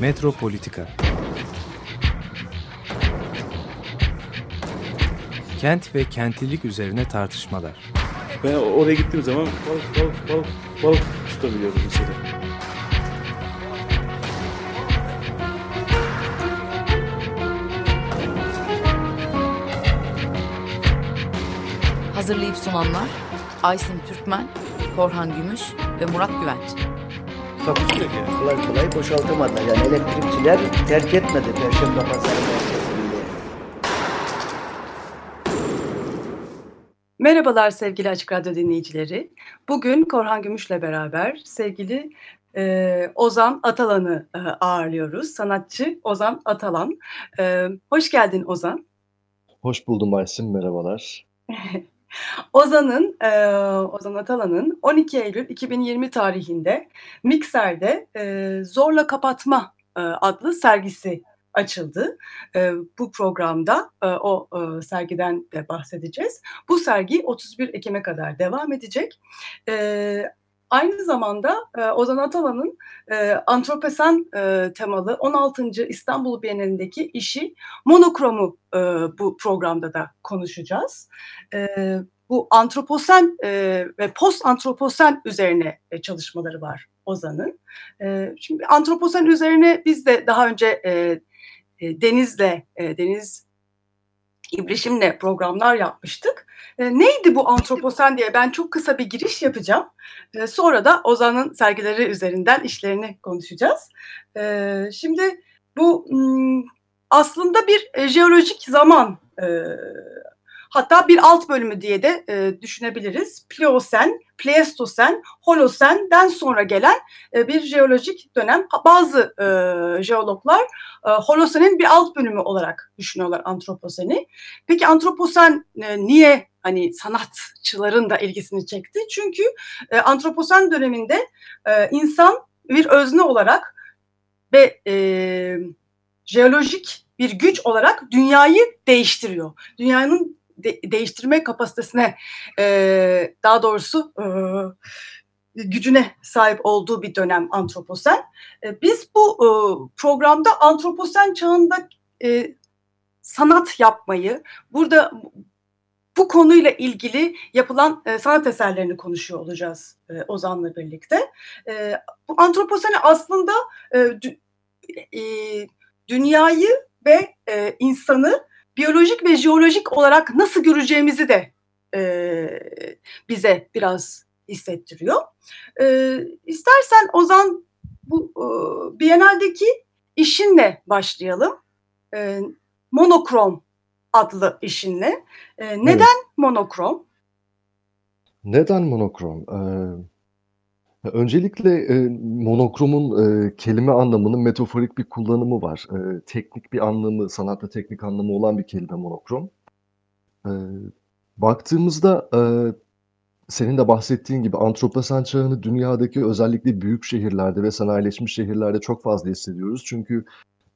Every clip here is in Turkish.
Metropolitika Kent ve kentlilik üzerine tartışmalar. Ben oraya gittiğim zaman balık balık balık balık tutabiliyordum mesela. Hazırlayıp sunanlar Aysin Türkmen, Korhan Gümüş ve Murat Güvenç. Takusuyor ki. Kolay kolay boşaltamadılar. Yani elektrikçiler terk etmedi Perşembe Pazarı merkezinde. Merhabalar sevgili Açık Radyo dinleyicileri. Bugün Korhan Gümüş'le beraber sevgili e, Ozan Atalan'ı e, ağırlıyoruz. Sanatçı Ozan Atalan. E, hoş geldin Ozan. Hoş buldum Aysin, merhabalar. Ozan'ın, e, Ozan Atalan'ın 12 Eylül 2020 tarihinde Mikser'de e, Zorla Kapatma e, adlı sergisi açıldı. E, bu programda e, o e, sergiden de bahsedeceğiz. Bu sergi 31 Ekim'e kadar devam edecek. E, aynı zamanda e, Ozan Atalan'ın e, antropesen e, temalı 16. İstanbul Bienalindeki işi monokromu e, bu programda da konuşacağız. E, bu antroposen e, ve post antroposen üzerine e, çalışmaları var Ozan'ın. E, şimdi antroposen üzerine biz de daha önce e, e, Deniz'le, e, Deniz İbrişim'le programlar yapmıştık. E, neydi bu antroposen diye ben çok kısa bir giriş yapacağım. E, sonra da Ozan'ın sergileri üzerinden işlerini konuşacağız. E, şimdi bu m, aslında bir e, jeolojik zaman e, hatta bir alt bölümü diye de e, düşünebiliriz. Pliyosen, Pleistosen, Holosen'den sonra gelen e, bir jeolojik dönem. Bazı e, jeologlar e, Holosen'in bir alt bölümü olarak düşünüyorlar antroposeni. Peki antroposen e, niye hani sanatçıların da ilgisini çekti? Çünkü e, antroposen döneminde e, insan bir özne olarak ve e, jeolojik bir güç olarak dünyayı değiştiriyor. Dünyanın de- değiştirme kapasitesine e, daha doğrusu e, gücüne sahip olduğu bir dönem antroposen. E, biz bu e, programda antroposen çağında e, sanat yapmayı, burada bu konuyla ilgili yapılan e, sanat eserlerini konuşuyor olacağız e, Ozan'la birlikte. E, bu antroposeni aslında e, dü- e, dünyayı ve e, insanı biyolojik ve jeolojik olarak nasıl göreceğimizi de e, bize biraz hissettiriyor. E, istersen Ozan bu e, Biennale'deki işinle başlayalım. E, monokrom adlı işinle. E, neden Evet. monokrom? Neden monokrom? Ee, öncelikle e, monokromun e, kelime anlamının metaforik bir kullanımı var. E, teknik bir anlamı, sanatta teknik anlamı olan bir kelime monokrom. E, baktığımızda e, senin de bahsettiğin gibi antroposen çağını dünyadaki özellikle büyük şehirlerde ve sanayileşmiş şehirlerde çok fazla hissediyoruz. Çünkü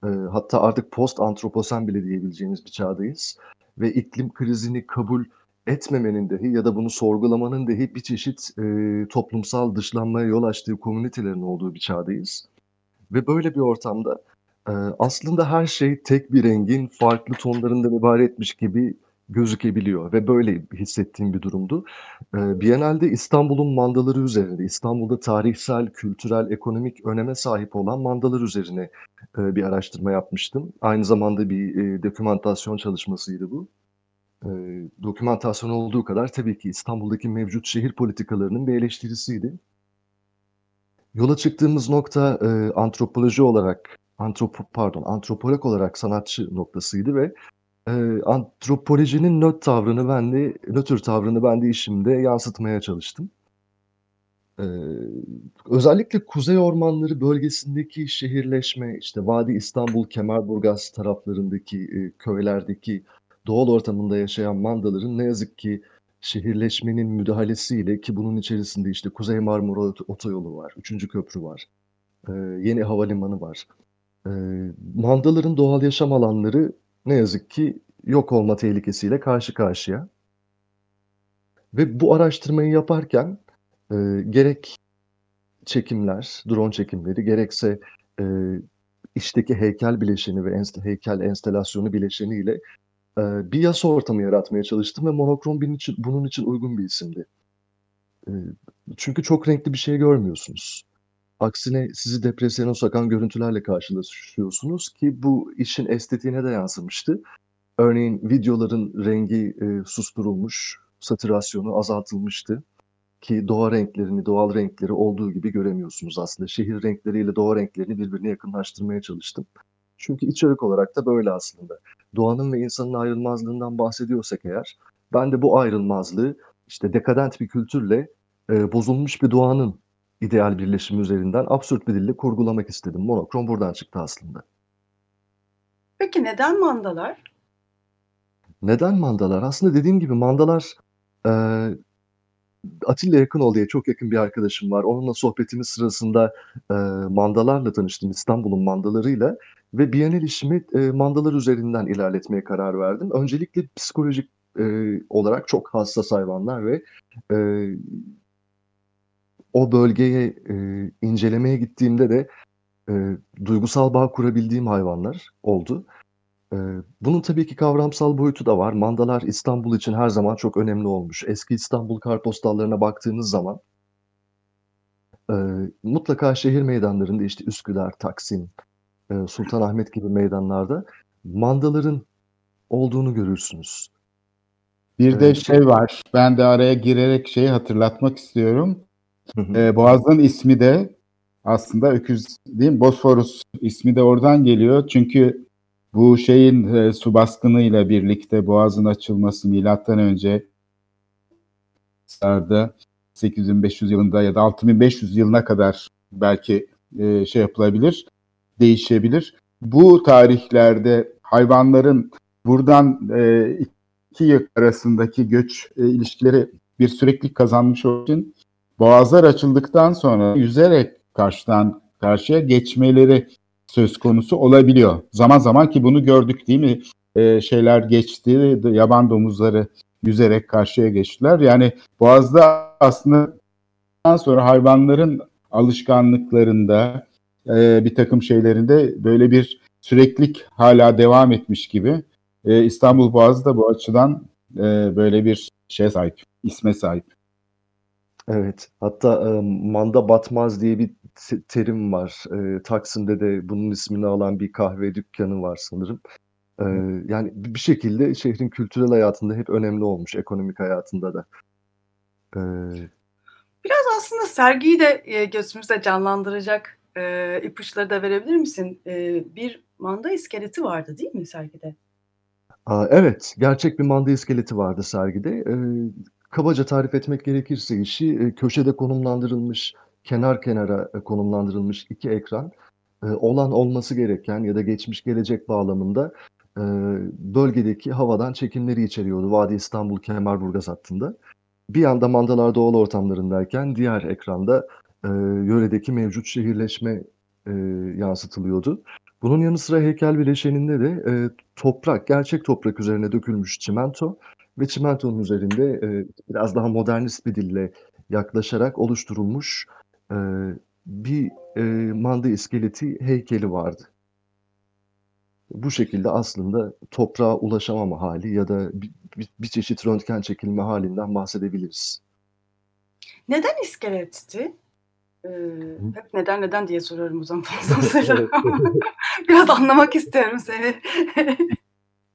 e, hatta artık post antroposen bile diyebileceğimiz bir çağdayız. Ve iklim krizini kabul etmemenin dahi ya da bunu sorgulamanın dahi bir çeşit e, toplumsal dışlanmaya yol açtığı komünitelerin olduğu bir çağdayız. Ve böyle bir ortamda e, aslında her şey tek bir rengin farklı tonlarından ibaretmiş gibi gözükebiliyor ve böyle hissettiğim bir durumdu. E, Biennale'de İstanbul'un mandaları üzerinde, İstanbul'da tarihsel, kültürel, ekonomik öneme sahip olan mandalar üzerine e, bir araştırma yapmıştım. Aynı zamanda bir e, dokümantasyon çalışmasıydı bu. E, dokümantasyon olduğu kadar tabii ki İstanbul'daki mevcut şehir politikalarının bir eleştirisiydi. Yola çıktığımız nokta e, antropoloji olarak, antropo, pardon, antropolog olarak sanatçı noktasıydı ve e, antropolojinin nöt tavrını ben de, nötr tavrını ben de işimde yansıtmaya çalıştım. E, özellikle Kuzey Ormanları bölgesindeki şehirleşme, işte Vadi İstanbul, Kemerburgaz taraflarındaki e, köylerdeki doğal ortamında yaşayan mandaların ne yazık ki şehirleşmenin müdahalesiyle ki bunun içerisinde işte Kuzey Marmara Ot- Otoyolu var, Üçüncü Köprü var, e, yeni havalimanı var. E, mandaların doğal yaşam alanları ne yazık ki yok olma tehlikesiyle karşı karşıya. Ve bu araştırmayı yaparken e, gerek çekimler, drone çekimleri gerekse e, işteki heykel bileşeni ve enst heykel enstalasyonu bileşeniyle e, bir yas ortamı yaratmaya çalıştım ve monokrom bunun için, bunun için uygun bir isimdi. E, çünkü çok renkli bir şey görmüyorsunuz. Aksine sizi depresyona sokan görüntülerle karşılaşıyorsunuz ki bu işin estetiğine de yansımıştı. Örneğin videoların rengi e, susturulmuş, satürasyonu azaltılmıştı ki doğa renklerini, doğal renkleri olduğu gibi göremiyorsunuz aslında. Şehir renkleriyle doğa renklerini birbirine yakınlaştırmaya çalıştım. Çünkü içerik olarak da böyle aslında. Doğanın ve insanın ayrılmazlığından bahsediyorsak eğer, ben de bu ayrılmazlığı işte dekadent bir kültürle e, bozulmuş bir doğanın ideal birleşimi üzerinden absürt bir dille kurgulamak istedim. Monokrom buradan çıktı aslında. Peki neden mandalar? Neden mandalar? Aslında dediğim gibi mandalar e, Atilla Yakınol diye çok yakın bir arkadaşım var. Onunla sohbetimiz sırasında e, mandalarla tanıştım. İstanbul'un mandalarıyla ve Bienal işimi e, mandalar üzerinden ilerletmeye karar verdim. Öncelikle psikolojik e, olarak çok hassas hayvanlar ve e, o bölgeye e, incelemeye gittiğimde de e, duygusal bağ kurabildiğim hayvanlar oldu. E, bunun tabii ki kavramsal boyutu da var. Mandalar İstanbul için her zaman çok önemli olmuş. Eski İstanbul kartpostallarına baktığınız zaman e, mutlaka şehir meydanlarında işte Üsküdar, Taksim, Sultanahmet gibi meydanlarda mandaların olduğunu görürsünüz. Bir de Evet. şey var. Ben de araya girerek şeyi hatırlatmak istiyorum. Ee, Boğaz'ın ismi de aslında öküz değil mi? Bosforus ismi de oradan geliyor. Çünkü bu şeyin e, su baskınıyla birlikte Boğaz'ın açılması milattan önce sarda 8500 yılında ya da 6500 yılına kadar belki e, şey yapılabilir, değişebilir. Bu tarihlerde hayvanların buradan e, iki yak arasındaki göç e, ilişkileri bir süreklilik kazanmış olduğu için boğazlar açıldıktan sonra yüzerek karşıdan karşıya geçmeleri söz konusu olabiliyor. Zaman zaman ki bunu gördük değil mi? E, şeyler geçti, yaban domuzları yüzerek karşıya geçtiler. Yani boğazda aslında sonra hayvanların alışkanlıklarında e, bir takım şeylerinde böyle bir süreklilik hala devam etmiş gibi. E, İstanbul Boğazı da bu açıdan e, böyle bir şey sahip, isme sahip. Evet, hatta e, manda batmaz diye bir te- terim var. E, Taksim'de de bunun ismini alan bir kahve dükkanı var sanırım. E, yani bir bir şekilde şehrin kültürel hayatında hep önemli olmuş, ekonomik hayatında da. E, Biraz aslında sergiyi de e, gözümüzde canlandıracak e, ipuçları da verebilir misin? E, bir manda iskeleti vardı değil mi sergide? aa, evet, gerçek bir manda iskeleti vardı sergide. E, kabaca tarif etmek gerekirse işi e, köşede konumlandırılmış, kenar kenara e, konumlandırılmış iki ekran e, olan olması gereken ya da geçmiş gelecek bağlamında e, bölgedeki havadan çekimleri içeriyordu. Vadi İstanbul Kemerburgaz hattında. Bir yanda mandalar doğal ortamlarındayken diğer ekranda e, yöredeki mevcut şehirleşme e, yansıtılıyordu. Bunun yanı sıra heykel bileşeninde de e, toprak, gerçek toprak üzerine dökülmüş çimento ve çimentonun üzerinde e, biraz daha modernist bir dille yaklaşarak oluşturulmuş e, bir e, manda iskeleti heykeli vardı. Bu şekilde aslında toprağa ulaşamama hali ya da bir, bir, çeşit röntgen çekilme halinden bahsedebiliriz. Neden iskeletti? E, hep neden neden diye soruyorum o zaman fazlasıyla. Biraz anlamak istiyorum seni.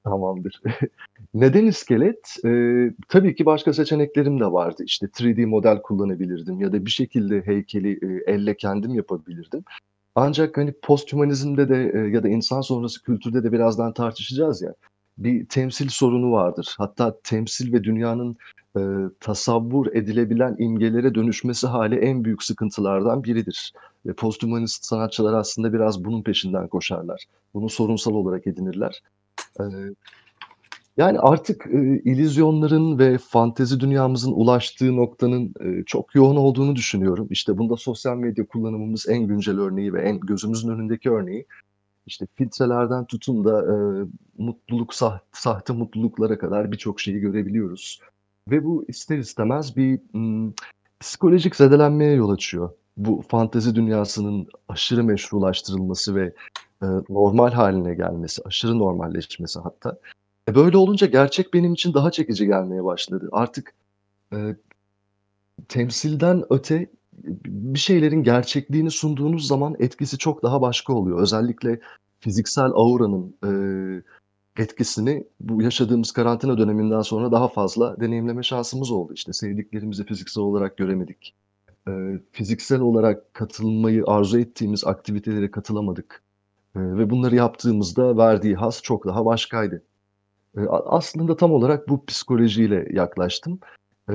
Tamamdır. Neden iskelet? Ee, tabii ki başka seçeneklerim de vardı. İşte 3D model kullanabilirdim ya da bir şekilde heykeli e, elle kendim yapabilirdim. Ancak hani posthumanizmde de e, ya da insan sonrası kültürde de birazdan tartışacağız ya. Bir temsil sorunu vardır. Hatta temsil ve dünyanın e, tasavvur edilebilen imgelere dönüşmesi hali en büyük sıkıntılardan biridir. Ve posthumanist sanatçılar aslında biraz bunun peşinden koşarlar. Bunu sorunsal olarak edinirler. Ee, yani artık e, illüzyonların ve fantezi dünyamızın ulaştığı noktanın e, çok yoğun olduğunu düşünüyorum. İşte bunda sosyal medya kullanımımız en güncel örneği ve en gözümüzün önündeki örneği. İşte filtrelerden tutun da e, mutluluk, sah- sahte mutluluklara kadar birçok şeyi görebiliyoruz. Ve bu ister istemez bir mm, psikolojik zedelenmeye yol açıyor. Bu fantezi dünyasının aşırı meşrulaştırılması ve e, normal haline gelmesi, aşırı normalleşmesi hatta. E, böyle olunca gerçek benim için daha çekici gelmeye başladı. Artık e, temsilden öte bir şeylerin gerçekliğini sunduğunuz zaman etkisi çok daha başka oluyor. Özellikle fiziksel auranın e, etkisini bu yaşadığımız karantina döneminden sonra daha fazla deneyimleme şansımız oldu. İşte sevdiklerimizi fiziksel olarak göremedik. E, fiziksel olarak katılmayı arzu ettiğimiz aktivitelere katılamadık. E, ve bunları yaptığımızda verdiği haz çok daha başkaydı. E, aslında tam olarak bu psikolojiyle yaklaştım. E,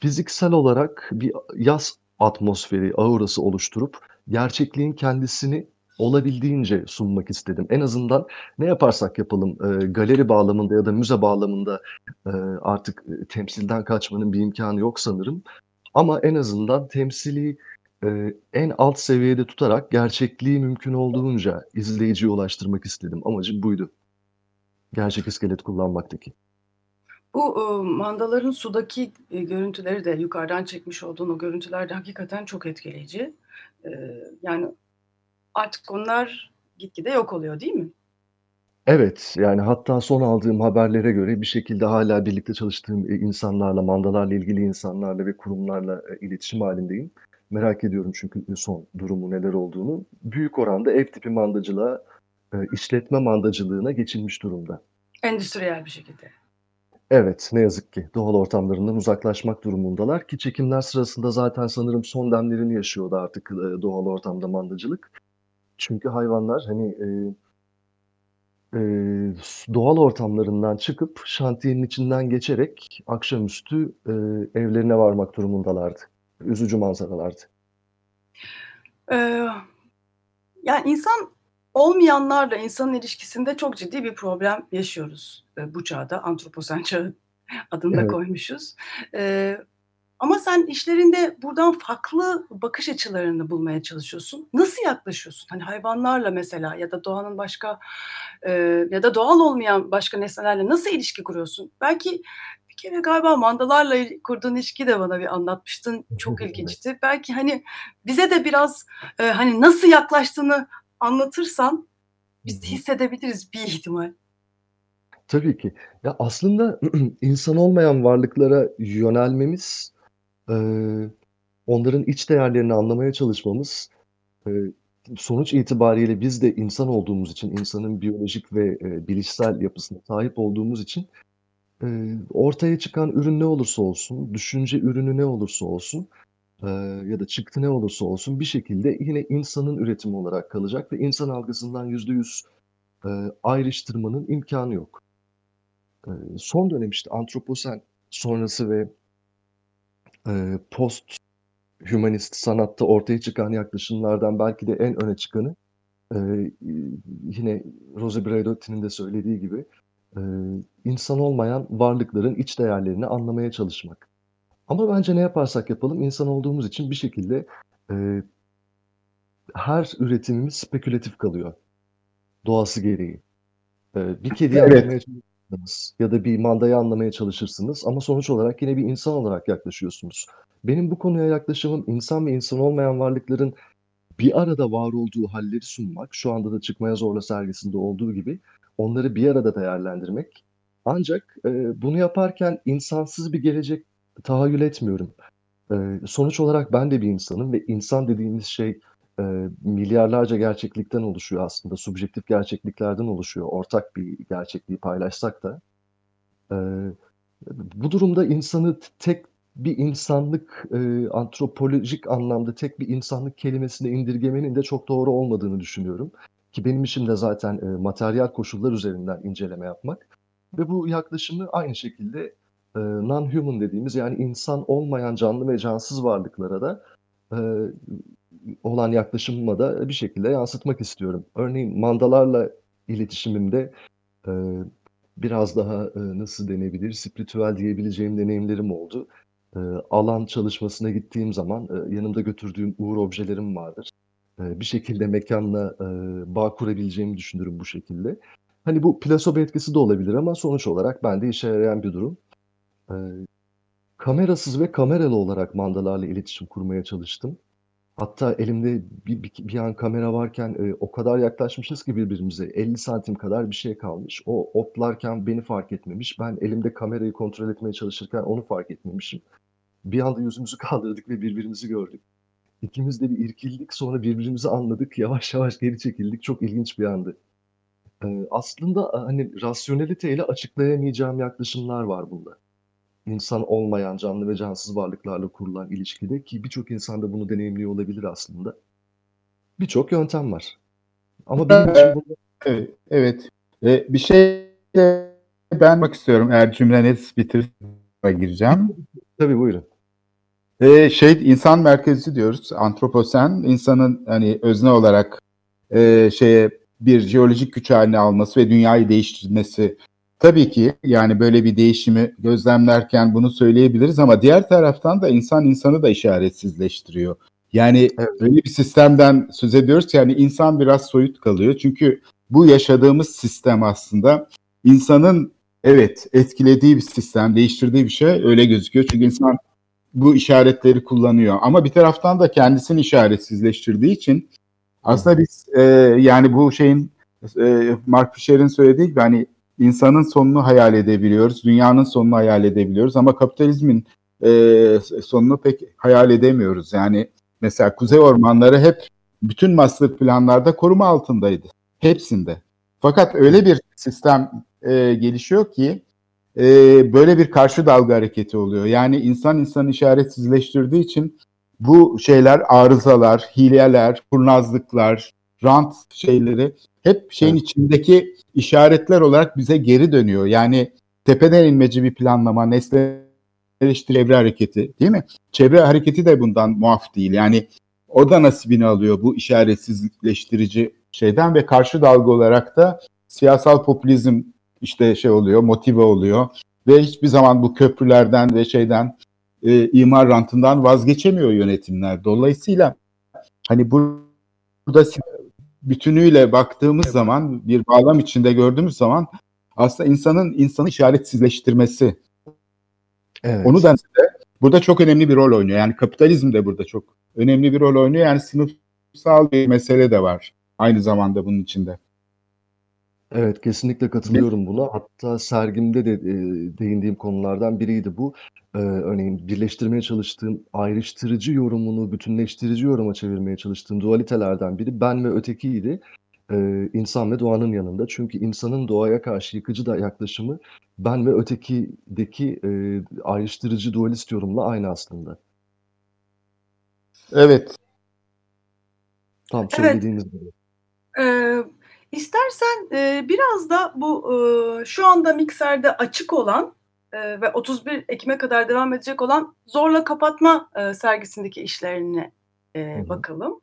fiziksel olarak bir yaz atmosferi, aurası oluşturup gerçekliğin kendisini olabildiğince sunmak istedim. En azından ne yaparsak yapalım e, galeri bağlamında ya da müze bağlamında e, artık e, temsilden kaçmanın bir imkanı yok sanırım. Ama en azından temsili e, en alt seviyede tutarak gerçekliği mümkün olduğunca izleyiciye ulaştırmak istedim. Amacım buydu. Gerçek iskelet kullanmaktaki. Bu e, mandaların sudaki e, görüntüleri de yukarıdan çekmiş olduğun o görüntüler de hakikaten çok etkileyici. E, yani artık onlar gitgide yok oluyor değil mi? Evet, yani hatta son aldığım haberlere göre bir şekilde hala birlikte çalıştığım e, insanlarla, mandalarla ilgili insanlarla ve kurumlarla e, iletişim halindeyim. Merak ediyorum çünkü son durumu neler olduğunu. Büyük oranda ev tipi mandacılığa, e, işletme mandacılığına geçilmiş durumda. Endüstriyel bir şekilde. Evet, ne yazık ki doğal ortamlarından uzaklaşmak durumundalar ki çekimler sırasında zaten sanırım son demlerini yaşıyordu artık e, doğal ortamda mandacılık. Çünkü hayvanlar hani e, e, doğal ortamlarından çıkıp şantiyenin içinden geçerek akşamüstü e, evlerine varmak durumundalardı. Üzücü manzaralardı. Ee, yani insan olmayanlarla insanın ilişkisinde çok ciddi bir problem yaşıyoruz e, bu çağda. Antroposen çağı adını da Evet. koymuşuz. Ee, ama sen işlerinde buradan farklı bakış açılarını bulmaya çalışıyorsun. Nasıl yaklaşıyorsun? Hani hayvanlarla mesela ya da doğanın başka e, ya da doğal olmayan başka nesnelerle nasıl ilişki kuruyorsun? Belki bir kere galiba mandalarla kurduğun ilişkiyi de bana bir anlatmıştın. Çok ilginçti. Belki hani bize de biraz e, hani nasıl yaklaştığını anlatırsan biz de hissedebiliriz bir ihtimal. Tabii ki. Ya aslında insan olmayan varlıklara yönelmemiz, onların iç değerlerini anlamaya çalışmamız, sonuç itibariyle biz de insan olduğumuz için, insanın biyolojik ve e, bilişsel yapısına sahip olduğumuz için e, ortaya çıkan ürün ne olursa olsun, düşünce ürünü ne olursa olsun ya da çıktı ne olursa olsun bir şekilde yine insanın üretimi olarak kalacak ve insan algısından yüzde yüz e, ayrıştırmanın imkanı yok. Son dönem işte antroposen sonrası ve e, post hümanist sanatta ortaya çıkan yaklaşımlardan belki de en öne çıkanı yine Rose Braidotti'nin de söylediği gibi insan olmayan varlıkların iç değerlerini anlamaya çalışmak. Ama bence ne yaparsak yapalım insan olduğumuz için bir şekilde e, her üretimimiz spekülatif kalıyor doğası gereği. E, bir kediyi Evet. anlamaya çalışırsınız ya da bir mandayı anlamaya çalışırsınız ama sonuç olarak yine bir insan olarak yaklaşıyorsunuz. Benim bu konuya yaklaşımım insan ve insan olmayan varlıkların bir arada var olduğu halleri sunmak, şu anda da Çıkmaya Zorla sergisinde olduğu gibi onları bir arada değerlendirmek. Ancak e, bunu yaparken insansız bir gelecek tahayyül etmiyorum. E, sonuç olarak ben de bir insanım ve insan dediğimiz şey e, milyarlarca gerçeklikten oluşuyor aslında. Subjektif gerçekliklerden oluşuyor. Ortak bir gerçekliği paylaşsak da. E, bu durumda insanı tek bir insanlık, e, antropolojik anlamda tek bir insanlık kelimesine indirgemenin de çok doğru olmadığını düşünüyorum. Ki benim işim de zaten e, materyal koşullar üzerinden inceleme yapmak. Ve bu yaklaşımı aynı şekilde e, non-human dediğimiz yani insan olmayan canlı ve cansız varlıklara da e, olan yaklaşımıma da bir şekilde yansıtmak istiyorum. Örneğin mandalarla iletişimimde e, biraz daha nasıl denebilir, spiritüel diyebileceğim deneyimlerim oldu. Alan çalışmasına gittiğim zaman yanımda götürdüğüm uğur objelerim vardır. Bir şekilde mekanla bağ kurabileceğimi düşünürüm bu şekilde. Hani bu plasebo etkisi de olabilir ama sonuç olarak bende işe yarayan bir durum. E, kamerasız ve kameralı olarak mandalarla iletişim kurmaya çalıştım. Hatta elimde bir, bir, bir an kamera varken e, o kadar yaklaşmışız ki birbirimize 50 santim kadar bir şey kalmış. O otlarken beni fark etmemiş. Ben elimde kamerayı kontrol etmeye çalışırken onu fark etmemişim. Bir anda yüzümüzü kaldırdık ve birbirimizi gördük. İkimiz de bir irkildik sonra birbirimizi anladık. Yavaş yavaş geri çekildik. Çok ilginç bir andı. Ee, aslında hani rasyoneliteyle açıklayamayacağım yaklaşımlar var bunda insan olmayan canlı ve cansız varlıklarla kurulan ilişkide ki birçok insan da bunu deneyimliyor olabilir aslında. Birçok yöntem var. Ama benim için burada... Evet, evet. Ee, bir şey ben bak istiyorum eğer cümleniz bitirirse gireceğim. Tabii buyurun. Ee, şey insan merkezci diyoruz. Antroposen insanın hani özne olarak e, şeye bir jeolojik güç haline alması ve dünyayı değiştirmesi Tabii ki yani böyle bir değişimi gözlemlerken bunu söyleyebiliriz ama diğer taraftan da insan insanı da işaretsizleştiriyor. Yani evet. öyle bir sistemden söz ediyoruz yani insan biraz soyut kalıyor. Çünkü bu yaşadığımız sistem aslında insanın evet etkilediği bir sistem, değiştirdiği bir şey öyle gözüküyor. Çünkü insan bu işaretleri kullanıyor. Ama bir taraftan da kendisini işaretsizleştirdiği için aslında biz e, yani bu şeyin e, Mark Fisher'in söylediği gibi hani insanın sonunu hayal edebiliyoruz, dünyanın sonunu hayal edebiliyoruz ama kapitalizmin e, sonunu pek hayal edemiyoruz. Yani mesela kuzey ormanları hep bütün master planlarda koruma altındaydı. Hepsinde. Fakat öyle bir sistem e, gelişiyor ki e, böyle bir karşı dalga hareketi oluyor. Yani insan insan işaretsizleştirdiği için bu şeyler arızalar, hileler, kurnazlıklar, rant şeyleri hep şeyin evet. içindeki işaretler olarak bize geri dönüyor. Yani tepeden inmeci bir planlama, nesne eleştiri çevre hareketi değil mi? Çevre hareketi de bundan muaf değil. Yani o da nasibini alıyor bu işaretsizleştirici şeyden ve karşı dalga olarak da siyasal popülizm işte şey oluyor, motive oluyor ve hiçbir zaman bu köprülerden ve şeyden e, imar rantından vazgeçemiyor yönetimler. Dolayısıyla hani burada bütünüyle baktığımız evet. zaman bir bağlam içinde gördüğümüz zaman aslında insanın insanı işaretsizleştirmesi. Evet. Onu da burada çok önemli bir rol oynuyor. Yani kapitalizm de burada çok önemli bir rol oynuyor. Yani sınıfsal bir mesele de var aynı zamanda bunun içinde. Evet, kesinlikle katılıyorum buna. Hatta sergimde de e, değindiğim konulardan biriydi bu. Ee, örneğin birleştirmeye çalıştığım ayrıştırıcı yorumunu bütünleştirici yoruma çevirmeye çalıştığım dualitelerden biri ben ve ötekiydi. Ee, insan ve doğanın yanında. Çünkü insanın doğaya karşı yıkıcı da yaklaşımı ben ve ötekideki e, ayrıştırıcı dualist yorumla aynı aslında. Evet. Tam söylediğiniz gibi. Ee, istersen e, biraz da bu e, şu anda mikserde açık olan e, ve 31 Ekim'e kadar devam edecek olan Zorla Kapatma e, sergisindeki işlerine e, bakalım.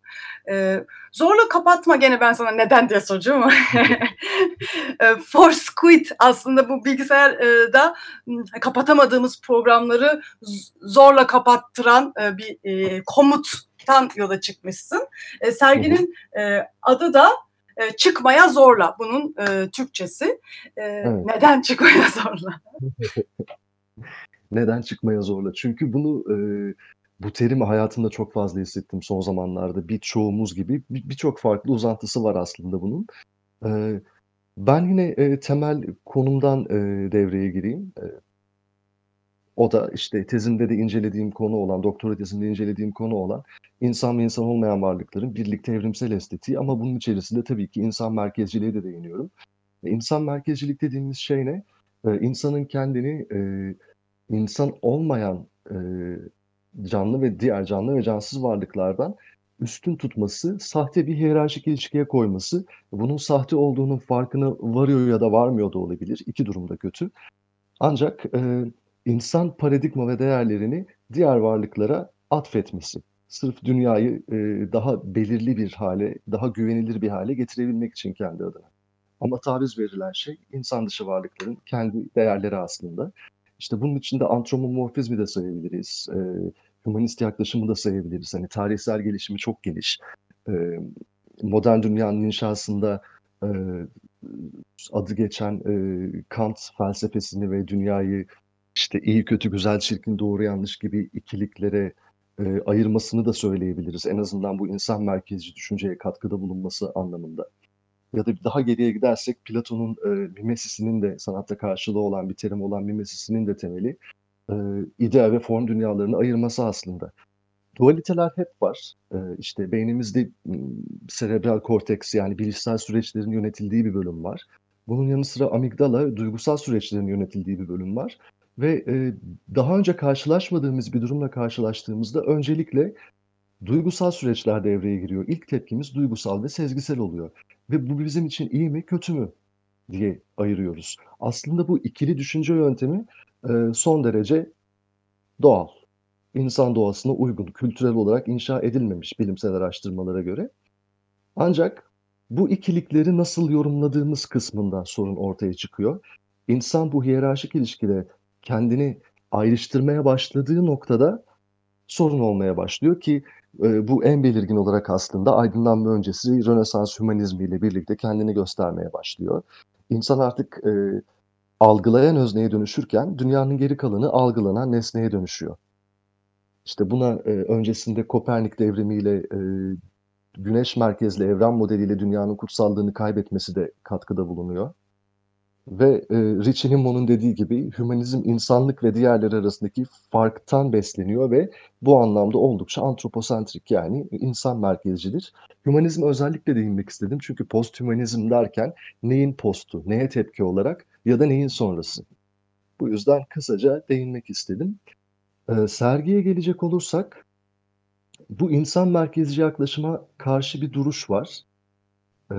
E, zorla kapatma gene ben sana neden diye soracağım ama e, Force Quit aslında bu bilgisayarda e, kapatamadığımız programları zorla kapattıran e, bir e, komuttan yola çıkmışsın. E, serginin e, adı da e, çıkmaya zorla bunun e, Türkçesi. E, evet. Neden çıkmaya zorla? neden çıkmaya zorla? Çünkü bunu e, bu terimi hayatımda çok fazla hissettim son zamanlarda. Birçoğumuz gibi birçok bir farklı uzantısı var aslında bunun. E, ben yine e, temel konumdan e, devreye gireyim. E, o da işte tezimde de incelediğim konu olan, doktora tezimde incelediğim konu olan insan ve insan olmayan varlıkların birlikte evrimsel estetiği ama bunun içerisinde tabii ki insan merkezciliğe de değiniyorum. E, insan merkezcilik dediğimiz şey ne? E, insanın kendini e, insan olmayan e, canlı ve diğer canlı ve cansız varlıklardan üstün tutması, sahte bir hiyerarşik ilişkiye koyması, bunun sahte olduğunun farkına varıyor ya da varmıyor da olabilir. İki durumda kötü. Ancak e, insan paradigma ve değerlerini diğer varlıklara atfetmesi. Sırf dünyayı e, daha belirli bir hale, daha güvenilir bir hale getirebilmek için kendi adına. Ama taviz verilen şey insan dışı varlıkların kendi değerleri aslında. İşte bunun içinde antropomorfizmi de sayabiliriz. E, humanist yaklaşımı da sayabiliriz. Hani tarihsel gelişimi çok geniş. E, modern dünyanın inşasında e, adı geçen e, Kant felsefesini ve dünyayı işte iyi kötü güzel çirkin doğru yanlış gibi ikiliklere e, ayırmasını da söyleyebiliriz. En azından bu insan merkezci düşünceye katkıda bulunması anlamında. Ya da daha geriye gidersek Platon'un e, mimesisinin de sanatta karşılığı olan bir terim olan mimesisinin de temeli e, ideal ve form dünyalarını ayırması aslında. Dualiteler hep var. E, işte beynimizde serebral korteks yani bilişsel süreçlerin yönetildiği bir bölüm var. Bunun yanı sıra amigdala duygusal süreçlerin yönetildiği bir bölüm var. Ve e, daha önce karşılaşmadığımız bir durumla karşılaştığımızda öncelikle duygusal süreçler devreye giriyor. İlk tepkimiz duygusal ve sezgisel oluyor. Ve bu bizim için iyi mi kötü mü diye ayırıyoruz. Aslında bu ikili düşünce yöntemi e, son derece doğal. İnsan doğasına uygun, kültürel olarak inşa edilmemiş bilimsel araştırmalara göre. Ancak bu ikilikleri nasıl yorumladığımız kısmında sorun ortaya çıkıyor. İnsan bu hiyerarşik ilişkide kendini ayrıştırmaya başladığı noktada sorun olmaya başlıyor ki e, bu en belirgin olarak aslında aydınlanma öncesi Rönesans hümanizmiyle birlikte kendini göstermeye başlıyor. İnsan artık e, algılayan özneye dönüşürken dünyanın geri kalanı algılanan nesneye dönüşüyor. İşte buna e, öncesinde Kopernik devrimiyle e, güneş merkezli evren modeliyle dünyanın kutsallığını kaybetmesi de katkıda bulunuyor. Ve e, Richie Nimmo'nun dediği gibi hümanizm insanlık ve diğerleri arasındaki farktan besleniyor ve bu anlamda oldukça antroposentrik yani insan merkezcidir. Hümanizm özellikle değinmek istedim çünkü posthümanizm derken neyin postu, neye tepki olarak ya da neyin sonrası. Bu yüzden kısaca değinmek istedim. E, sergiye gelecek olursak bu insan merkezci yaklaşıma karşı bir duruş var. Ee,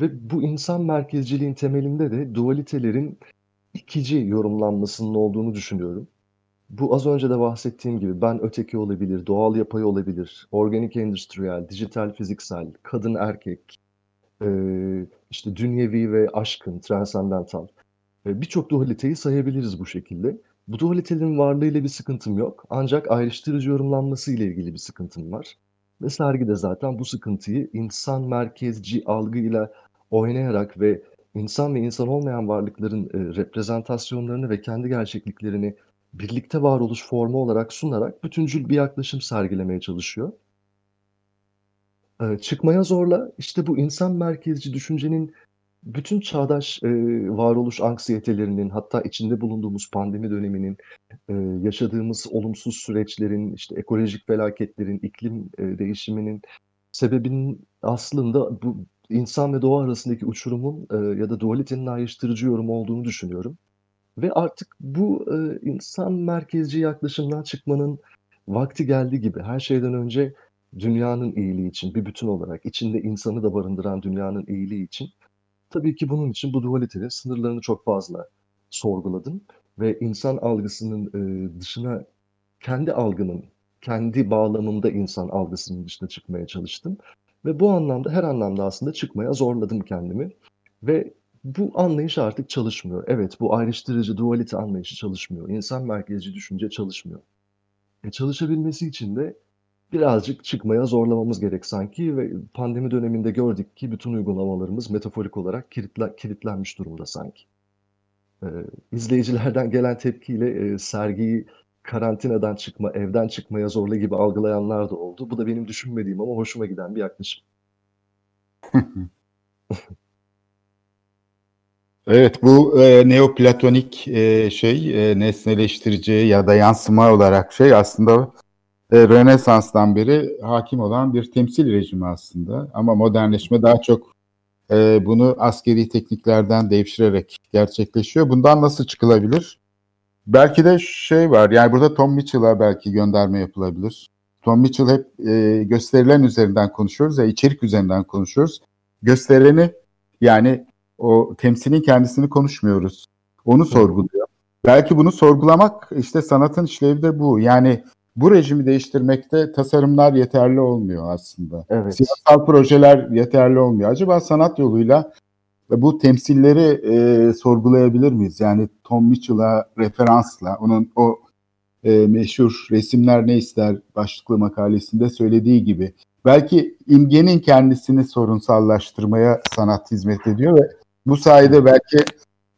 ve bu insan merkezciliğin temelinde de dualitelerin ikici yorumlanmasının olduğunu düşünüyorum. Bu az önce de bahsettiğim gibi ben öteki olabilir, doğal yapay olabilir, organik endüstriyel, dijital fiziksel, kadın erkek, e, işte dünyevi ve aşkın, transandantal. E, Birçok dualiteyi sayabiliriz bu şekilde. Bu dualitelerin varlığıyla bir sıkıntım yok. Ancak ayrıştırıcı yorumlanması ile ilgili bir sıkıntım var. Ve sergide zaten bu sıkıntıyı insan merkezci algıyla oynayarak ve insan ve insan olmayan varlıkların e, reprezentasyonlarını ve kendi gerçekliklerini birlikte varoluş formu olarak sunarak bütüncül bir yaklaşım sergilemeye çalışıyor. E, çıkmaya zorla işte bu insan merkezci düşüncenin bütün çağdaş e, varoluş anksiyetelerinin hatta içinde bulunduğumuz pandemi döneminin e, yaşadığımız olumsuz süreçlerin işte ekolojik felaketlerin iklim e, değişiminin sebebinin aslında bu insan ve doğa arasındaki uçurumun e, ya da dualitenin ayrıştırıcı yorumu olduğunu düşünüyorum. Ve artık bu e, insan merkezci yaklaşımdan çıkmanın vakti geldi gibi. Her şeyden önce dünyanın iyiliği için bir bütün olarak içinde insanı da barındıran dünyanın iyiliği için Tabii ki bunun için bu dualitenin sınırlarını çok fazla sorguladım ve insan algısının e, dışına kendi algının, kendi bağlamında insan algısının dışına çıkmaya çalıştım. Ve bu anlamda her anlamda aslında çıkmaya zorladım kendimi. Ve bu anlayış artık çalışmıyor. Evet bu ayrıştırıcı dualite anlayışı çalışmıyor. İnsan merkezci düşünce çalışmıyor. E, çalışabilmesi için de birazcık çıkmaya zorlamamız gerek sanki ve pandemi döneminde gördük ki bütün uygulamalarımız metaforik olarak kilitle, kilitlenmiş durumda sanki. Ee, izleyicilerden gelen tepkiyle e, sergiyi karantinadan çıkma, evden çıkmaya zorla gibi algılayanlar da oldu. Bu da benim düşünmediğim ama hoşuma giden bir yaklaşım. evet bu e, neoplatonik e, şey e, nesneleştirici ya da yansıma olarak şey aslında e, Rönesans'tan beri hakim olan bir temsil rejimi aslında. Ama modernleşme daha çok e, bunu askeri tekniklerden devşirerek gerçekleşiyor. Bundan nasıl çıkılabilir? Belki de şey var, yani burada Tom Mitchell'a belki gönderme yapılabilir. Tom Mitchell hep e, gösterilen üzerinden konuşuyoruz ya, içerik üzerinden konuşuyoruz. Göstereni yani o temsilin kendisini konuşmuyoruz. Onu sorguluyor. Belki bunu sorgulamak işte sanatın işlevi de bu. Yani bu rejimi değiştirmekte tasarımlar yeterli olmuyor aslında. Evet. Siyasal projeler yeterli olmuyor. Acaba sanat yoluyla bu temsilleri e, sorgulayabilir miyiz? Yani Tom Mitchell'a referansla onun o e, meşhur resimler ne ister başlıklı makalesinde söylediği gibi belki imgenin kendisini sorunsallaştırmaya sanat hizmet ediyor ve bu sayede belki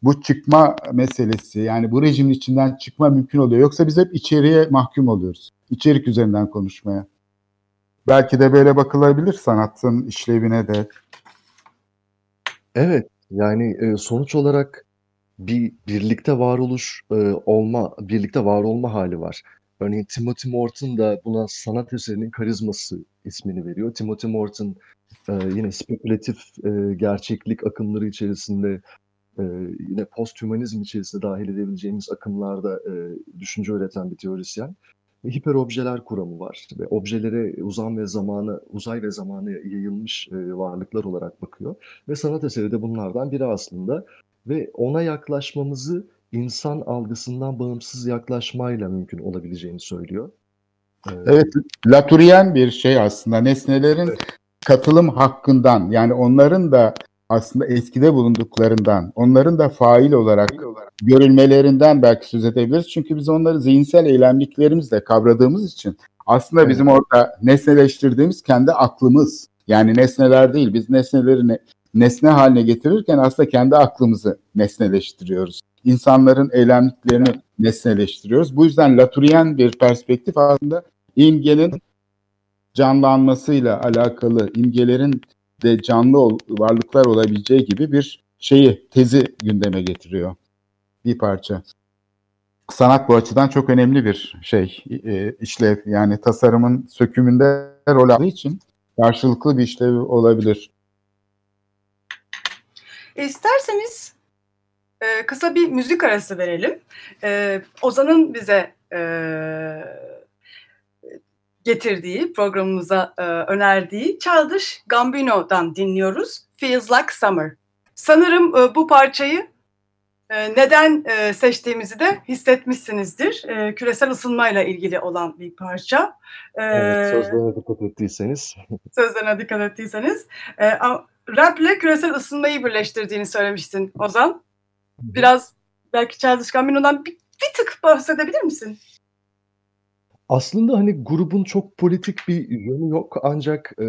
bu çıkma meselesi yani bu rejimin içinden çıkma mümkün oluyor. Yoksa biz hep içeriye mahkum oluyoruz. içerik üzerinden konuşmaya. Belki de böyle bakılabilir sanatın işlevine de. Evet, yani e, sonuç olarak bir birlikte varoluş e, olma, birlikte var olma hali var. Örneğin Timothy Morton da buna sanat eserinin karizması ismini veriyor. Timothy Morton e, yine spekülatif gerçeklik akımları içerisinde e, yine posthümanizm içerisinde dahil edebileceğimiz akımlarda e, düşünce üreten bir teorisyen. Hiperobjeler kuramı var ve objelere uzam ve zamanı, uzay ve zamanı yayılmış e, varlıklar olarak bakıyor. Ve sanat eseri de bunlardan biri aslında. Ve ona yaklaşmamızı insan algısından bağımsız yaklaşmayla mümkün olabileceğini söylüyor. Ee, Evet, Latourien bir şey aslında nesnelerin katılım hakkından yani onların da aslında etkide bulunduklarından, onların da fail olarak görülmelerinden belki söz edebiliriz. Çünkü biz onları zihinsel eylemliklerimizle kavradığımız için aslında Evet. bizim orada nesneleştirdiğimiz kendi aklımız. Yani nesneler değil, biz nesneleri ne- nesne haline getirirken aslında kendi aklımızı nesneleştiriyoruz. İnsanların eylemliklerini nesneleştiriyoruz. Bu yüzden Latourien bir perspektif aslında imgenin canlanmasıyla alakalı, imgelerin de canlı ol- varlıklar olabileceği gibi bir şeyi, tezi gündeme getiriyor. Bir parça. Sanat bu açıdan çok önemli bir şey, e, işlev. Yani tasarımın sökümünde rol aldığı için karşılıklı bir işlevi olabilir. E, İsterseniz e, kısa bir müzik arası verelim. E, Ozan'ın bize getirdiği, programımıza e, önerdiği Childish Gambino'dan dinliyoruz. Feels Like Summer. Sanırım e, bu parçayı e, neden e, seçtiğimizi de hissetmişsinizdir. E, küresel ısınmayla ilgili olan bir parça. E, evet, sözlerine dikkat ettiyseniz. sözlerine dikkat ettiyseniz. E, rap ile küresel ısınmayı birleştirdiğini söylemiştin Ozan. Biraz belki Childish Gambino'dan bir, bir tık bahsedebilir misin? Aslında hani grubun çok politik bir yönü yok ancak e,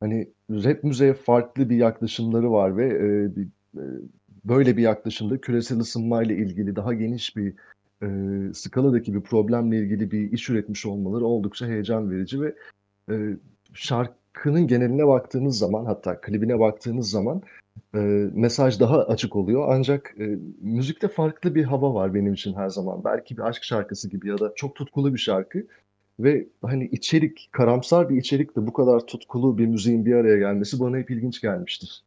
hani rap müziğe farklı bir yaklaşımları var ve e, bir, e, böyle bir yaklaşımda küresel ısınmayla ilgili daha geniş bir e, skaladaki bir problemle ilgili bir iş üretmiş olmaları oldukça heyecan verici ve e, şarkının geneline baktığınız zaman hatta klibine baktığınız zaman e, mesaj daha açık oluyor. Ancak e, müzikte farklı bir hava var benim için her zaman. Belki bir aşk şarkısı gibi ya da çok tutkulu bir şarkı. Ve hani içerik, karamsar bir içerikle bu kadar tutkulu bir müziğin bir araya gelmesi bana hep ilginç gelmiştir.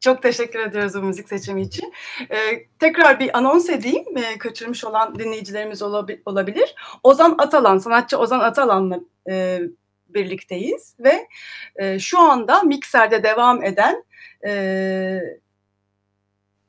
Çok teşekkür ediyoruz bu müzik seçimi için. Ee, tekrar bir anons edeyim. Ee, kaçırmış olan dinleyicilerimiz olabi- olabilir. Ozan Atalan, sanatçı Ozan Atalan'la e, birlikteyiz ve e, şu anda mikserde devam eden e,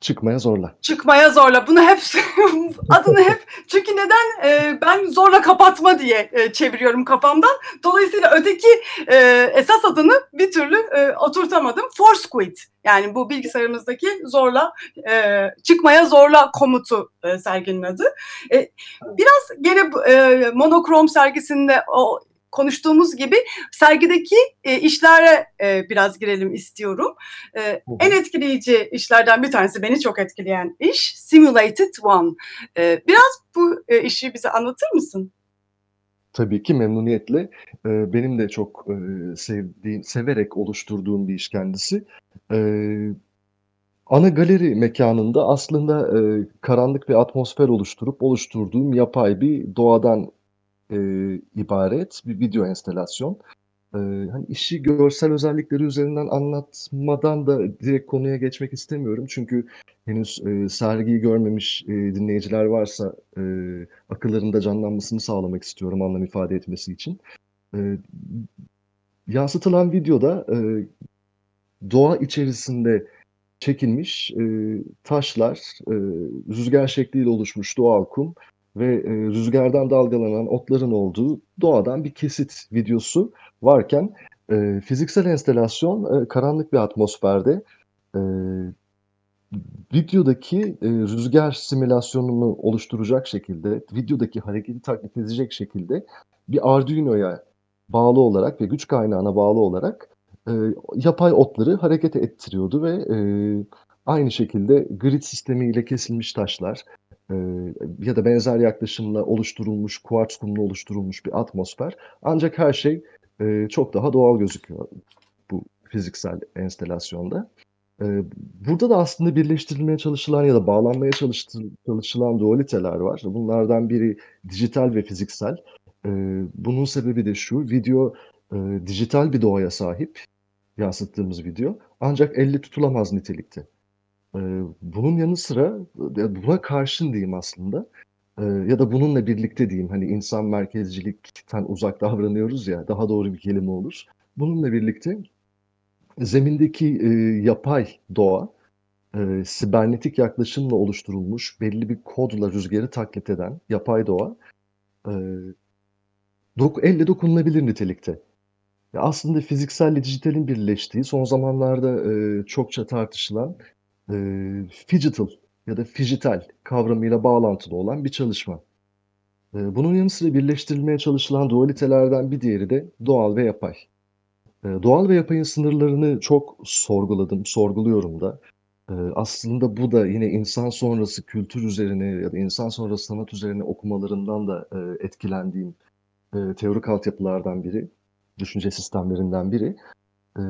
Çıkmaya zorla. çıkmaya zorla. Bunu hep adını hep çünkü neden e, ben zorla kapatma diye e, çeviriyorum kafamdan. Dolayısıyla öteki e, esas adını bir türlü e, oturtamadım. Force quit. Yani bu bilgisayarımızdaki zorla e, çıkmaya zorla komutu e, serginin adı. E, biraz gene e, monokrom sergisinde o konuştuğumuz gibi sergideki e, işlere e, biraz girelim istiyorum. E, en etkileyici işlerden bir tanesi beni çok etkileyen iş Simulated One. E, biraz bu e, işi bize anlatır mısın? Tabii ki memnuniyetle. Ee, benim de çok e, sevdiğim, severek oluşturduğum bir iş kendisi. Ee, ana galeri mekanında aslında e, karanlık bir atmosfer oluşturup oluşturduğum yapay bir doğadan e, ibaret bir video enstelasyon. Ee, hani işi görsel özellikleri üzerinden anlatmadan da direkt konuya geçmek istemiyorum. Çünkü henüz e, sergiyi görmemiş e, dinleyiciler varsa e, akıllarında canlanmasını sağlamak istiyorum anlam ifade etmesi için. E, yansıtılan videoda e, doğa içerisinde çekilmiş e, taşlar, e, rüzgar şekliyle oluşmuş doğal kum ve e, rüzgardan dalgalanan otların olduğu doğadan bir kesit videosu varken e, fiziksel enstelasyon e, karanlık bir atmosferde videodaki rüzgar simülasyonunu oluşturacak şekilde, videodaki hareketi taklit edecek şekilde bir Arduino'ya bağlı olarak ve güç kaynağına bağlı olarak yapay otları hareket ettiriyordu ve aynı şekilde grid sistemiyle kesilmiş taşlar, e, ya da benzer yaklaşımla oluşturulmuş, kuartz kumla oluşturulmuş bir atmosfer. Ancak her şey e, çok daha doğal gözüküyor bu fiziksel enstelasyonda. E, burada da aslında birleştirilmeye çalışılan ya da bağlanmaya çalışılan dualiteler var. Bunlardan biri dijital ve fiziksel. E, bunun sebebi de şu, video e, dijital bir doğaya sahip, yansıttığımız video. Ancak elle tutulamaz nitelikte. E, bunun yanı sıra, buna karşın diyeyim aslında, e, ya da bununla birlikte diyeyim, hani insan merkezcilikten uzak davranıyoruz ya, daha doğru bir kelime olur. Bununla birlikte zemindeki e, yapay doğa, e, sibernetik yaklaşımla oluşturulmuş belli bir kodla rüzgarı taklit eden yapay doğa, e, elle dokunulabilir nitelikte. Aslında fizikselle dijitalin birleştiği son zamanlarda e, çokça tartışılan e, digital ya da fijital kavramıyla bağlantılı olan bir çalışma. E, bunun yanı sıra birleştirilmeye çalışılan dualitelerden bir diğeri de doğal ve yapay. E, doğal ve yapayın sınırlarını çok sorguladım, sorguluyorum da. E, aslında bu da yine insan sonrası kültür üzerine ya da insan sonrası sanat üzerine okumalarından da e, etkilendiğim e, teorik altyapılardan biri, düşünce sistemlerinden biri. E,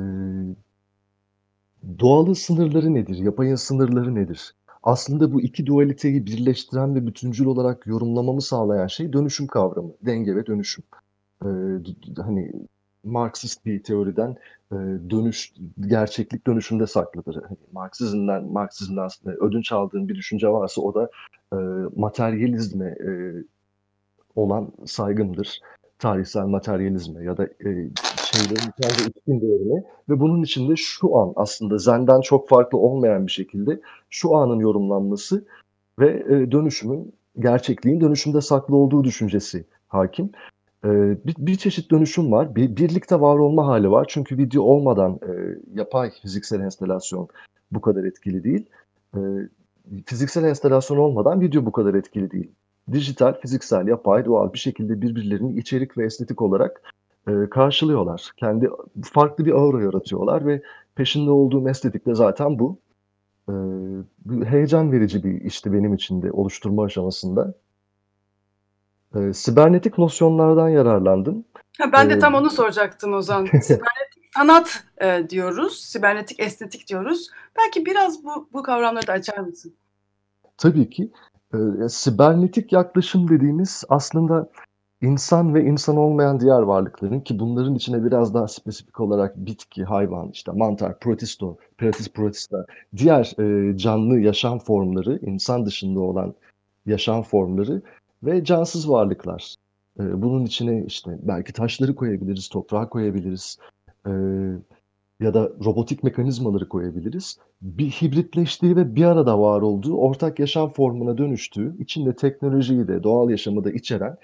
doğalın sınırları nedir? Yapayın sınırları nedir? Aslında bu iki dualiteyi birleştiren ve bütüncül olarak yorumlamamı sağlayan şey dönüşüm kavramı, denge ve dönüşüm. E, hani Marksist bir teoriden e, dönüş, gerçeklik dönüşümde saklıdır. Hani Marksizmden, Marksizmden ödünç aldığım bir düşünce varsa o da e, materyalizme e, olan saygımdır. Tarihsel materyalizme ya da e, şeylerin kendi içkin değerine ve bunun içinde şu an aslında Zen'den çok farklı olmayan bir şekilde şu anın yorumlanması ve e, dönüşümün, gerçekliğin dönüşümde saklı olduğu düşüncesi hakim. E, bir, bir çeşit dönüşüm var. Bir, birlikte var olma hali var. Çünkü video olmadan e, yapay fiziksel enstelasyon bu kadar etkili değil. E, fiziksel enstelasyon olmadan video bu kadar etkili değil dijital, fiziksel, yapay, doğal bir şekilde birbirlerini içerik ve estetik olarak e, karşılıyorlar. Kendi farklı bir aura yaratıyorlar ve peşinde olduğum estetik de zaten bu. E, heyecan verici bir işti benim için de oluşturma aşamasında. E, sibernetik nosyonlardan yararlandım. Ha, ben de Ee, tam onu soracaktım Ozan. Sibernetik sanat e, diyoruz, sibernetik estetik diyoruz. Belki biraz bu, bu kavramları da açar mısın? Tabii ki. E, sibernetik yaklaşım dediğimiz aslında insan ve insan olmayan diğer varlıkların ki bunların içine biraz daha spesifik olarak bitki, hayvan, işte mantar, protisto, pratis protista, diğer e, canlı yaşam formları, insan dışında olan yaşam formları ve cansız varlıklar. E, bunun içine işte belki taşları koyabiliriz, toprağı koyabiliriz. E, ya da robotik mekanizmaları koyabiliriz. Bir hibritleştiği ve bir arada var olduğu ortak yaşam formuna dönüştüğü, içinde teknolojiyi de doğal yaşamı da içeren,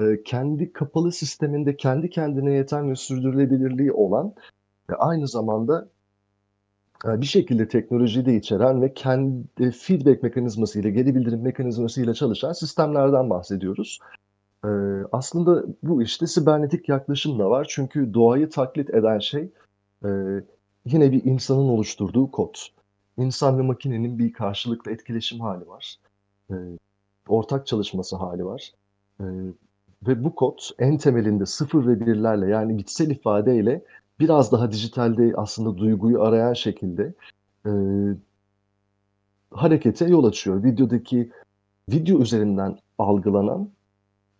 e, kendi kapalı sisteminde kendi kendine yeten ve sürdürülebilirliği olan ve aynı zamanda e, bir şekilde teknolojiyi de içeren ve kendi feedback mekanizmasıyla, geri bildirim mekanizmasıyla çalışan sistemlerden bahsediyoruz. E, aslında bu işte sibernetik yaklaşım da var. Çünkü doğayı taklit eden şey ee, yine bir insanın oluşturduğu kod. İnsan ve makinenin bir karşılıklı etkileşim hali var. Ee, ortak çalışması hali var. Ee, ve bu kod en temelinde sıfır ve birlerle yani bitsel ifadeyle biraz daha dijitalde aslında duyguyu arayan şekilde e, harekete yol açıyor. Videodaki video üzerinden algılanan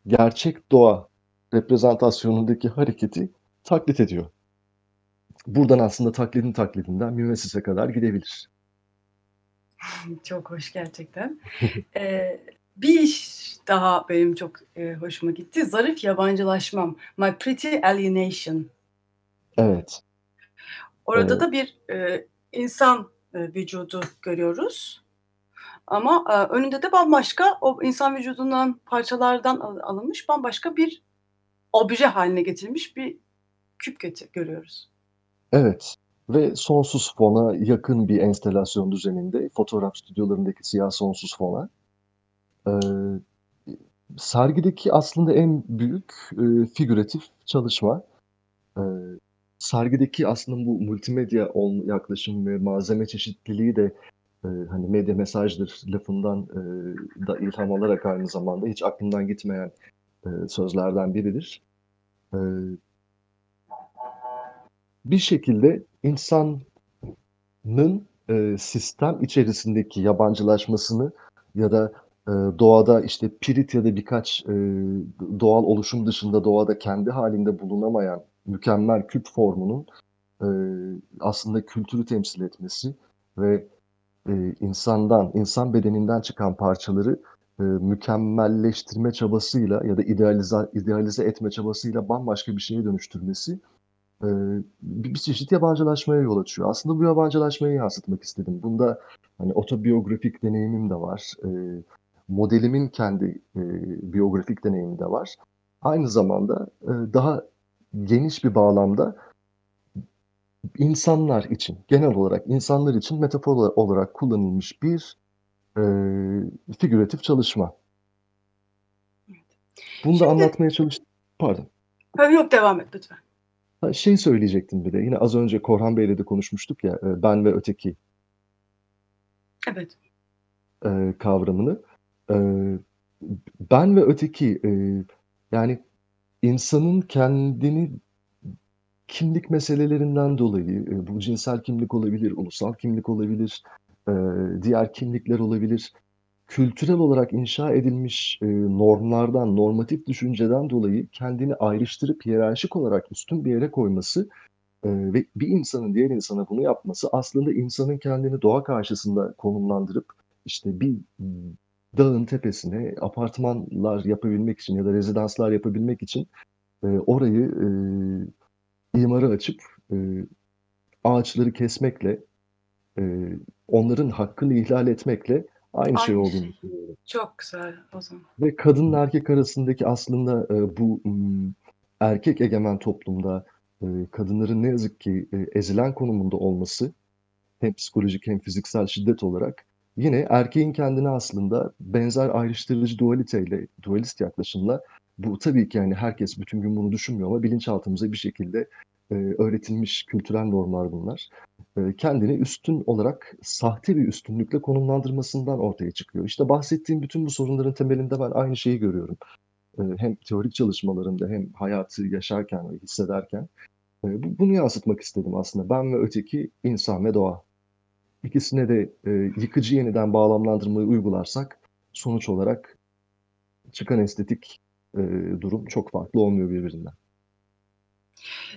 gerçek doğa reprezentasyonundaki hareketi taklit ediyor. Buradan aslında taklidin taklidinden mimesise kadar gidebilir. Çok hoş gerçekten. ee, bir iş daha benim çok e, hoşuma gitti. Zarif yabancılaşmam. My Pretty Alienation. Evet. Orada Evet. da bir e, insan e, vücudu görüyoruz. Ama e, önünde de bambaşka o insan vücudundan parçalardan al- alınmış bambaşka bir obje haline getirilmiş bir küp görüyoruz. Evet. Ve sonsuz fona yakın bir enstelasyon düzeninde fotoğraf stüdyolarındaki siyah sonsuz fona. Ee, sergideki aslında en büyük e, figüratif çalışma. Ee, sergideki aslında bu multimedya yaklaşım ve malzeme çeşitliliği de e, hani medya mesajdır lafından e, da ilham alarak aynı zamanda hiç aklımdan gitmeyen e, sözlerden biridir. E, bir şekilde insanın e, sistem içerisindeki yabancılaşmasını ya da e, doğada işte pirit ya da birkaç e, doğal oluşum dışında doğada kendi halinde bulunamayan mükemmel küp formunun e, aslında kültürü temsil etmesi ve e, insandan, insan bedeninden çıkan parçaları e, mükemmelleştirme çabasıyla ya da idealize, idealize etme çabasıyla bambaşka bir şeye dönüştürmesi e, bir, bir çeşit yabancılaşmaya yol açıyor. Aslında bu yabancılaşmayı yansıtmak istedim. Bunda hani otobiyografik deneyimim de var. E, modelimin kendi e, biyografik deneyimi de var. Aynı zamanda e, daha geniş bir bağlamda insanlar için, genel olarak insanlar için metafor olarak kullanılmış bir e, figüratif çalışma. Bunu Şimdi- da anlatmaya çalıştım. Pardon. Yok devam et lütfen. Ha, Şey söyleyecektim bir de. Yine az önce Korhan Bey'le de konuşmuştuk ya, e, ben ve öteki Evet. e, kavramını. E, ben ve öteki e, yani insanın kendini kimlik meselelerinden dolayı e, bu cinsel kimlik olabilir, ulusal kimlik olabilir, e, diğer kimlikler olabilir. Kültürel olarak inşa edilmiş e, normlardan, normatif düşünceden dolayı kendini ayrıştırıp hiyerarşik olarak üstün bir yere koyması e, ve bir insanın diğer insana bunu yapması aslında insanın kendini doğa karşısında konumlandırıp işte bir dağın tepesine apartmanlar yapabilmek için ya da rezidanslar yapabilmek için e, orayı e, imara açıp e, ağaçları kesmekle e, onların hakkını ihlal etmekle aynı şey Aynı olduğunu şey. düşünüyorum. Çok güzel o zaman. Ve kadınla erkek arasındaki aslında e, bu m, erkek egemen toplumda e, kadınların ne yazık ki e, ezilen konumunda olması hem psikolojik hem fiziksel şiddet olarak yine erkeğin kendine aslında benzer ayrıştırıcı dualiteyle, dualist yaklaşımla bu tabii ki yani herkes bütün gün bunu düşünmüyor ama bilinçaltımıza bir şekilde e, öğretilmiş kültürel normlar bunlar. E, kendini üstün olarak sahte bir üstünlükle konumlandırmasından ortaya çıkıyor. İşte bahsettiğim bütün bu sorunların temelinde ben aynı şeyi görüyorum. E, hem teorik çalışmalarımda hem hayatı yaşarken ve hissederken. E, bu- bunu yansıtmak istedim aslında. Ben ve öteki, insan ve doğa. İkisine de yıkıcı yeniden bağlamlandırmayı uygularsak sonuç olarak çıkan estetik durum çok farklı olmuyor birbirinden.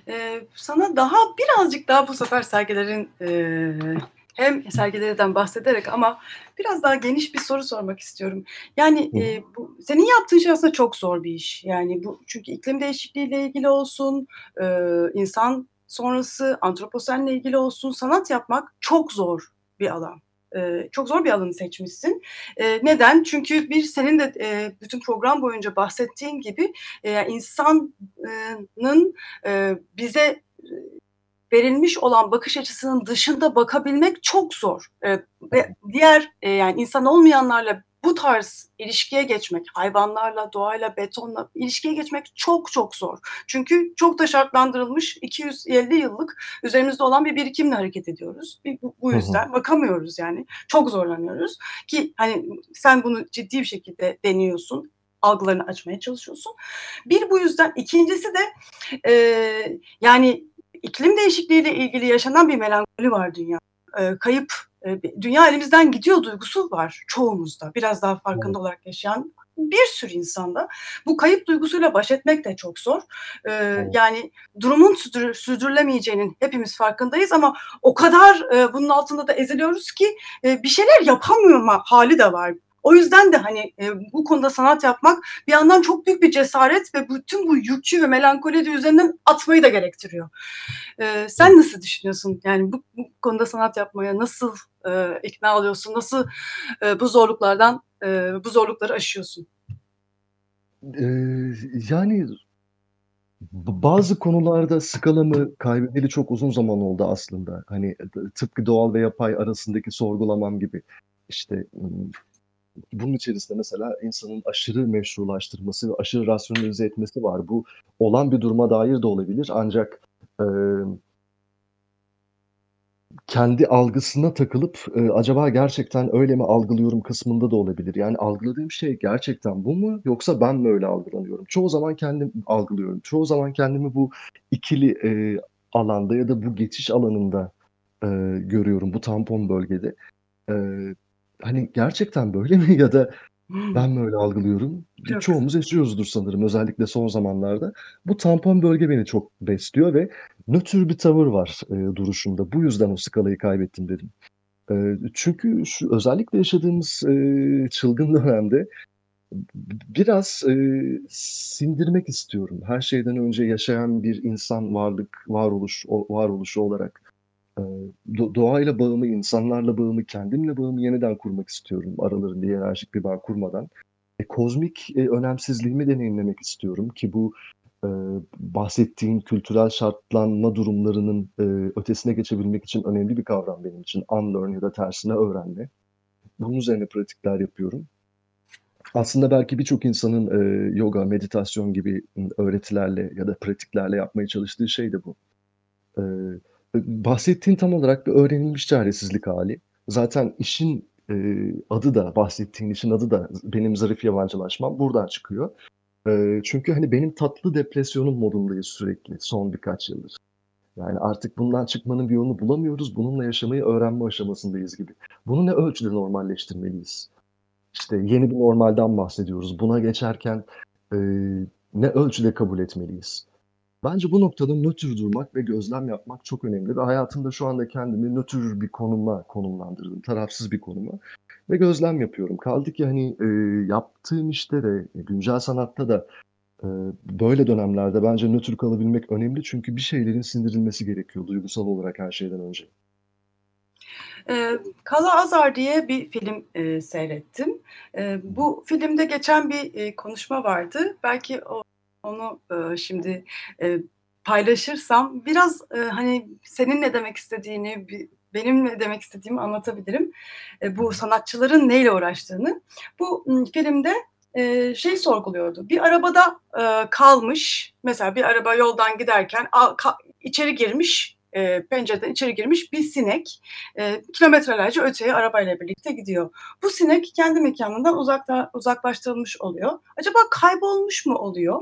Ee, sana daha birazcık daha bu sefer sergilerin e, hem sergilerden bahsederek ama biraz daha geniş bir soru sormak istiyorum. Yani e, bu senin yaptığın şey aslında çok zor bir iş. Yani bu çünkü iklim değişikliğiyle ilgili olsun, e, insan sonrası antroposenle ilgili olsun sanat yapmak çok zor bir alan. E, çok zor bir alanı seçmişsin. E, neden? Çünkü bir senin de e, bütün program boyunca bahsettiğin gibi insanın bize verilmiş olan bakış açısının dışında bakabilmek çok zor. Ve diğer yani insan olmayanlarla bu tarz ilişkiye geçmek, hayvanlarla, doğayla, betonla ilişkiye geçmek çok çok zor. Çünkü çok da şartlandırılmış 250 yıllık üzerimizde olan bir birikimle hareket ediyoruz. Bu, yüzden bakamıyoruz yani. Çok zorlanıyoruz ki hani sen bunu ciddi bir şekilde deniyorsun algılarını açmaya çalışıyorsun. Bir bu yüzden, ikincisi de e, yani iklim değişikliğiyle ilgili yaşanan bir melankoli var dünya. E, kayıp, dünya elimizden gidiyor duygusu var çoğumuzda. Biraz daha farkında olarak yaşayan bir sürü insanda. Bu kayıp duygusuyla baş etmek de çok zor. E, Yani durumun sürdür- sürdürülemeyeceğinin hepimiz farkındayız ama o kadar e, bunun altında da eziliyoruz ki e, bir şeyler yapamıyor hali de var. O yüzden de hani e, bu konuda sanat yapmak bir yandan çok büyük bir cesaret ve bütün bu yükü ve melankoli de üzerinden atmayı da gerektiriyor. E, sen nasıl düşünüyorsun? Yani bu, bu konuda sanat yapmaya nasıl e, ikna oluyorsun? Nasıl e, bu zorluklardan e, bu zorlukları aşıyorsun? Ee, yani bazı konularda skalamı kaybedeli çok uzun zaman oldu aslında. Hani tıpkı doğal ve yapay arasındaki sorgulamam gibi. İşte bunun içerisinde mesela insanın aşırı meşrulaştırması ve aşırı rasyonalize etmesi var. Bu olan bir duruma dair de olabilir ancak e, kendi algısına takılıp e, acaba gerçekten öyle mi algılıyorum kısmında da olabilir. Yani algıladığım şey gerçekten bu mu yoksa ben mi öyle algılanıyorum? Çoğu zaman kendim algılıyorum. Çoğu zaman kendimi bu ikili e, alanda ya da bu geçiş alanında e, görüyorum bu tampon bölgede. E, hani gerçekten böyle mi ya da ben mi öyle algılıyorum? Çok Çoğumuz yaşıyoruzdur sanırım özellikle son zamanlarda. Bu tampon bölge beni çok besliyor ve nötr bir tavır var e, duruşumda. Bu yüzden o skalayı kaybettim dedim. E, çünkü şu özellikle yaşadığımız e, çılgın dönemde biraz e, sindirmek istiyorum. Her şeyden önce yaşayan bir insan varlık, varoluş, varoluşu olarak doğayla bağımı, insanlarla bağımı, kendimle bağımı yeniden kurmak istiyorum. Aralarında hiyerarşik bir bağ kurmadan. E, kozmik e, önemsizliğimi deneyimlemek istiyorum ki bu e, bahsettiğin kültürel şartlanma durumlarının e, ötesine geçebilmek için önemli bir kavram benim için. Unlearn ya da tersine öğrenme. Bunun üzerine pratikler yapıyorum. Aslında belki birçok insanın e, yoga, meditasyon gibi öğretilerle ya da pratiklerle yapmaya çalıştığı şey de bu. E, bahsettiğin tam olarak bir öğrenilmiş çaresizlik hali. Zaten işin e, adı da, bahsettiğin işin adı da benim zarif yabancılaşmam buradan çıkıyor. E, çünkü hani benim tatlı depresyonun modundayız sürekli son birkaç yıldır. Yani artık bundan çıkmanın bir yolunu bulamıyoruz. Bununla yaşamayı öğrenme aşamasındayız gibi. Bunu ne ölçüde normalleştirmeliyiz? İşte yeni bir normalden bahsediyoruz. Buna geçerken e, ne ölçüde kabul etmeliyiz? Bence bu noktada nötr durmak ve gözlem yapmak çok önemli ve hayatımda şu anda kendimi nötr bir konuma konumlandırdım. Tarafsız bir konuma ve gözlem yapıyorum. Kaldı ki hani e, yaptığım işte de güncel sanatta da e, böyle dönemlerde bence nötr kalabilmek önemli çünkü bir şeylerin sindirilmesi gerekiyor duygusal olarak her şeyden önce. E, Kala Azar diye bir film e, seyrettim. E, bu filmde geçen bir e, konuşma vardı. Belki o, onu e, şimdi e, paylaşırsam biraz e, hani senin ne demek istediğini, benim ne demek istediğimi anlatabilirim. E, bu sanatçıların neyle uğraştığını. Bu filmde e, şey sorguluyordu. Bir arabada e, kalmış, mesela bir araba yoldan giderken a, ka, içeri girmiş e, pencereden içeri girmiş bir sinek e, kilometrelerce öteye arabayla birlikte gidiyor. Bu sinek kendi mekanından uzakta, uzaklaştırılmış oluyor. Acaba kaybolmuş mu oluyor?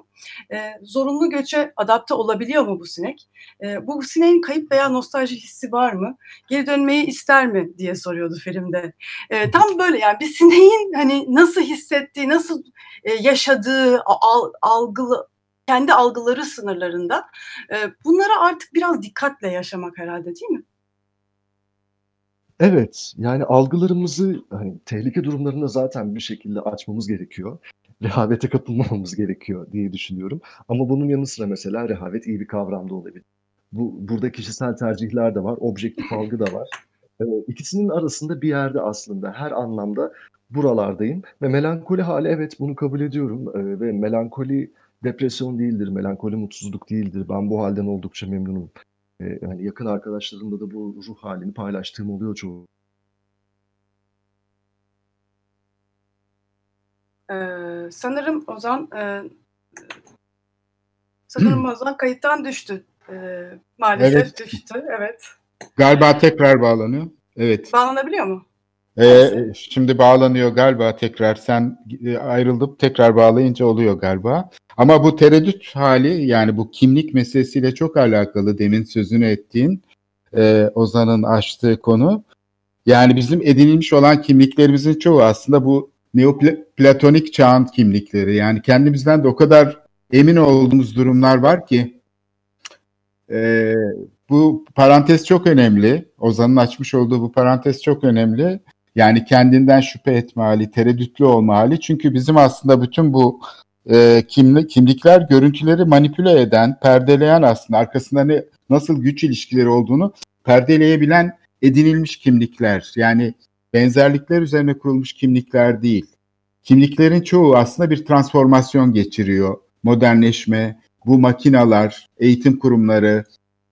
E, zorunlu göçe adapte olabiliyor mu bu sinek? E, bu sineğin kayıp veya nostalji hissi var mı? Geri dönmeyi ister mi diye soruyordu filmde. E, tam böyle yani bir sineğin hani nasıl hissettiği, nasıl e, yaşadığı, al, algılı kendi algıları sınırlarında. E, bunlara artık biraz dikkatle yaşamak herhalde değil mi? Evet, yani algılarımızı hani tehlike durumlarında zaten bir şekilde açmamız gerekiyor. Rehavete kapılmamamız gerekiyor diye düşünüyorum. Ama bunun yanı sıra mesela rehavet iyi bir kavram da olabilir. Bu burada kişisel tercihler de var, objektif algı da var. Ee, ikisinin arasında bir yerde aslında her anlamda buralardayım ve melankoli hali evet bunu kabul ediyorum ee, ve melankoli depresyon değildir, melankoli mutsuzluk değildir. Ben bu halden oldukça memnunum. Ee, yani yakın arkadaşlarımla da bu ruh halini paylaştığım oluyor çoğu. Ee, sanırım Ozan e, sanırım Ozan kayıttan düştü. Ee, maalesef Evet. düştü. Evet. Galiba tekrar bağlanıyor. Evet. Bağlanabiliyor mu? Ee, şimdi bağlanıyor galiba tekrar. Sen e, ayrılıp tekrar bağlayınca oluyor galiba. Ama bu tereddüt hali yani bu kimlik meselesiyle çok alakalı demin sözünü ettiğin e, Ozan'ın açtığı konu. Yani bizim edinilmiş olan kimliklerimizin çoğu aslında bu neoplatonik çağın kimlikleri. Yani kendimizden de o kadar emin olduğumuz durumlar var ki e, bu parantez çok önemli. Ozan'ın açmış olduğu bu parantez çok önemli. Yani kendinden şüphe etme hali, tereddütlü olma hali. Çünkü bizim aslında bütün bu e, kimlik, kimlikler görüntüleri manipüle eden, perdeleyen aslında arkasında ne, nasıl güç ilişkileri olduğunu perdeleyebilen edinilmiş kimlikler. Yani benzerlikler üzerine kurulmuş kimlikler değil. Kimliklerin çoğu aslında bir transformasyon geçiriyor. Modernleşme, bu makinalar, eğitim kurumları,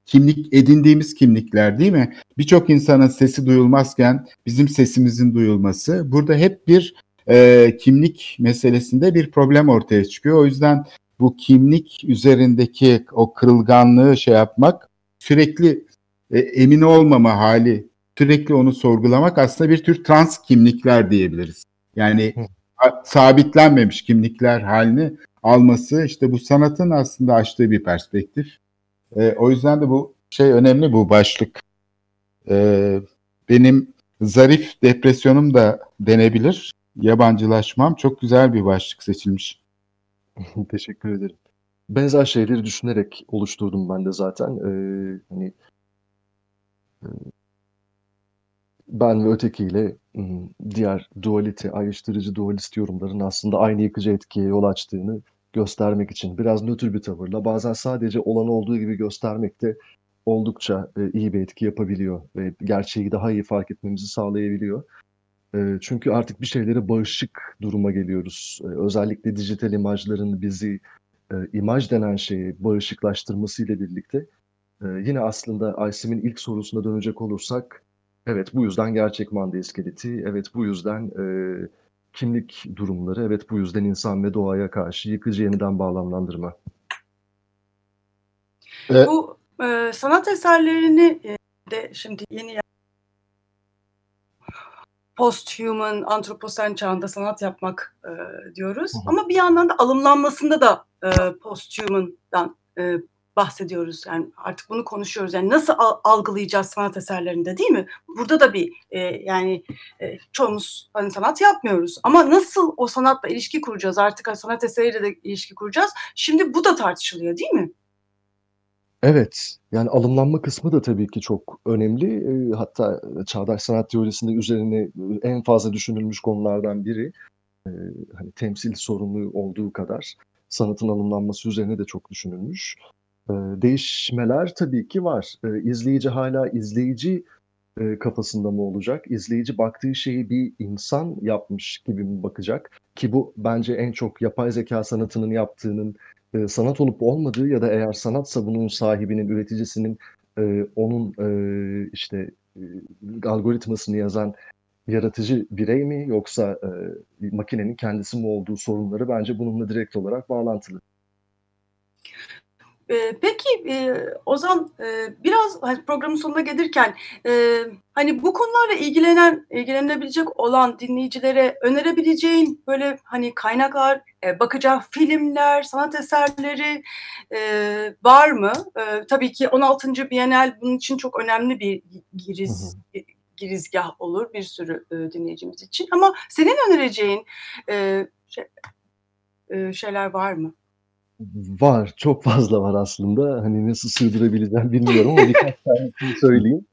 kimlik edindiğimiz kimlikler değil mi? Birçok insanın sesi duyulmazken bizim sesimizin duyulması. Burada hep bir e, kimlik meselesinde bir problem ortaya çıkıyor. O yüzden bu kimlik üzerindeki o kırılganlığı şey yapmak sürekli e, emin olmama hali, sürekli onu sorgulamak aslında bir tür trans kimlikler diyebiliriz. Yani sabitlenmemiş kimlikler halini alması işte bu sanatın aslında açtığı bir perspektif. E, o yüzden de bu şey önemli bu başlık. E, benim zarif depresyonum da denebilir. Yabancılaşmam çok güzel bir başlık seçilmiş. Teşekkür ederim. Benzer şeyleri düşünerek oluşturdum ben de zaten. Ee, hani e, ben ve ötekiyle hmm, diğer dualite, ayrıştırıcı dualist yorumların aslında aynı yıkıcı etkiye yol açtığını göstermek için biraz nötr bir tavırla bazen sadece olanı olduğu gibi göstermek de oldukça e, iyi bir etki yapabiliyor ve gerçeği daha iyi fark etmemizi sağlayabiliyor. E, çünkü artık bir şeylere bağışık duruma geliyoruz. E, özellikle dijital imajların bizi e, imaj denen şeyi bağışıklaştırmasıyla birlikte e, yine aslında Aysim'in ilk sorusuna dönecek olursak evet bu yüzden gerçek manda iskeleti, evet bu yüzden e, kimlik durumları, evet bu yüzden insan ve doğaya karşı yıkıcı yeniden bağlamlandırma. Bu e, sanat eserlerini e, de şimdi yeni post-human, antroposen çağında sanat yapmak e, diyoruz. Hı hı. Ama bir yandan da alımlanmasında da e, post-human'dan e, bahsediyoruz. Yani artık bunu konuşuyoruz. Yani nasıl al- algılayacağız sanat eserlerinde değil mi? Burada da bir e, yani e, çoğumuz hani sanat yapmıyoruz. Ama nasıl o sanatla ilişki kuracağız? Artık sanat eseriyle de ilişki kuracağız. Şimdi bu da tartışılıyor değil mi? Evet, yani alımlanma kısmı da tabii ki çok önemli. Eee, hatta çağdaş sanat teorisinde üzerine en fazla düşünülmüş konulardan biri. Eee, hani temsil sorunu olduğu kadar sanatın alımlanması üzerine de çok düşünülmüş. Eee, değişmeler tabii ki var. Eee, izleyici hala izleyici eee, kafasında mı olacak? İzleyici baktığı şeyi bir insan yapmış gibi mi bakacak? Ki bu bence en çok yapay zeka sanatının yaptığının e, sanat olup olmadığı ya da eğer sanatsa bunun sahibinin, üreticisinin e, onun e, işte e, algoritmasını yazan yaratıcı birey mi yoksa e, makinenin kendisi mi olduğu sorunları bence bununla direkt olarak bağlantılı. Ee, peki e, Ozan e, biraz hani programın sonuna gelirken e, hani bu konularla ilgilenen ilgilenebilecek olan dinleyicilere önerebileceğin böyle hani kaynaklar, bakacağı filmler, sanat eserleri var mı? Tabii ki 16. Bienal bunun için çok önemli bir giriz girizgah olur bir sürü e, dinleyicimiz için. Ama senin önereceğin e, şey, e, şeyler var mı? Var, çok fazla var aslında. Hani nasıl sığdırabileceğim bilmiyorum ama birkaç tanesini söyleyeyim.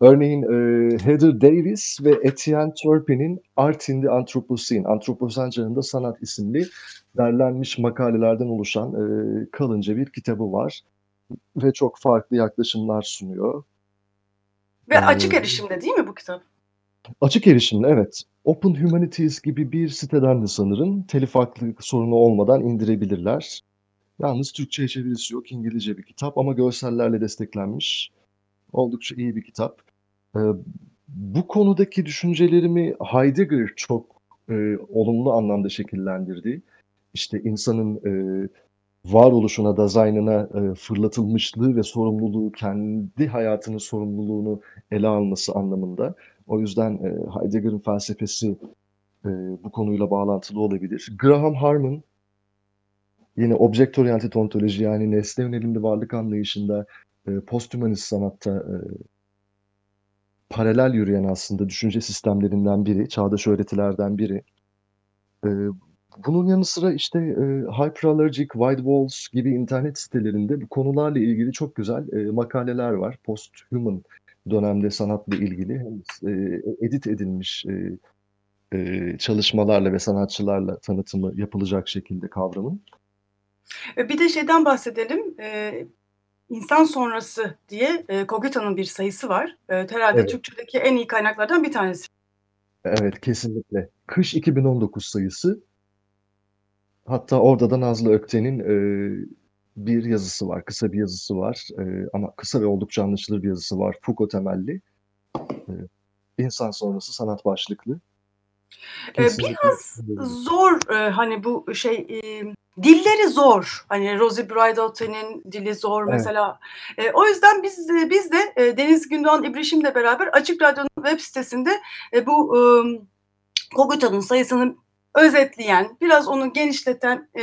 Örneğin e, Heather Davis ve Etienne Turpin'in Art in the Anthropocene, Antroposen Çağında Sanat isimli derlenmiş makalelerden oluşan e, kalınca bir kitabı var. Ve çok farklı yaklaşımlar sunuyor. Ve Yani- açık erişimde değil mi bu kitap? Açık erişimli evet. Open Humanities gibi bir siteden de sanırım telif hakkı sorunu olmadan indirebilirler. Yalnız Türkçe'ye çevirisi yok, İngilizce bir kitap ama görsellerle desteklenmiş. Oldukça iyi bir kitap. Ee, bu konudaki düşüncelerimi Heidegger çok e, olumlu anlamda şekillendirdi. İşte insanın e, varoluşuna, dizaynına e, fırlatılmışlığı ve sorumluluğu, kendi hayatının sorumluluğunu ele alması anlamında. O yüzden e, Heidegger'in felsefesi e, bu konuyla bağlantılı olabilir. Graham Harman yine object oriented ontoloji yani nesne yönelimli varlık anlayışında e, posthumanist sanatta e, paralel yürüyen aslında düşünce sistemlerinden biri, çağdaş öğretilerden biri. E, bunun yanı sıra işte e, Hyperallergic, White Walls gibi internet sitelerinde bu konularla ilgili çok güzel e, makaleler var. Posthuman dönemde sanatla ilgili e, edit edilmiş e, e, çalışmalarla ve sanatçılarla tanıtımı yapılacak şekilde kavramın. Bir de şeyden bahsedelim. E, İnsan sonrası diye e, bir sayısı var. E, herhalde Evet. Türkçedeki en iyi kaynaklardan bir tanesi. Evet kesinlikle. Kış 2019 sayısı. Hatta orada da Nazlı Ökten'in e, bir yazısı var, kısa bir yazısı var. E, ama kısa ve oldukça anlaşılır bir yazısı var. Foucault temelli. E, İnsan sonrası sanat başlıklı. Ee, Kesinlikle. biraz zor e, hani bu şey e, dilleri zor. Hani Rosie Braidoot'un dili zor Evet. mesela. E, o yüzden biz biz de Deniz Gündoğan İbrişim'le beraber Açık Radyo'nun web sitesinde e, bu e, Koguta'nın sayısını özetleyen, biraz onu genişleten e,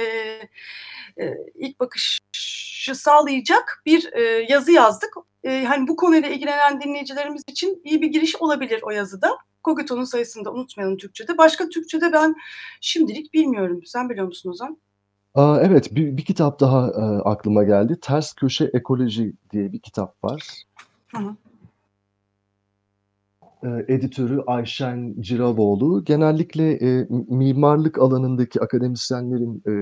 e, ilk bakışı sağlayacak bir e, yazı yazdık. E, hani bu konuyla ilgilenen dinleyicilerimiz için iyi bir giriş olabilir o yazıda. Kogito'nun sayısını da unutmayalım Türkçe'de. Başka Türkçe'de ben şimdilik bilmiyorum. Sen biliyor musun Ozan? Aa, evet bir, bir kitap daha e, aklıma geldi. Ters Köşe Ekoloji diye bir kitap var. Hı hı. E, editörü Ayşen Ciravoğlu. Genellikle e, mimarlık alanındaki akademisyenlerin e,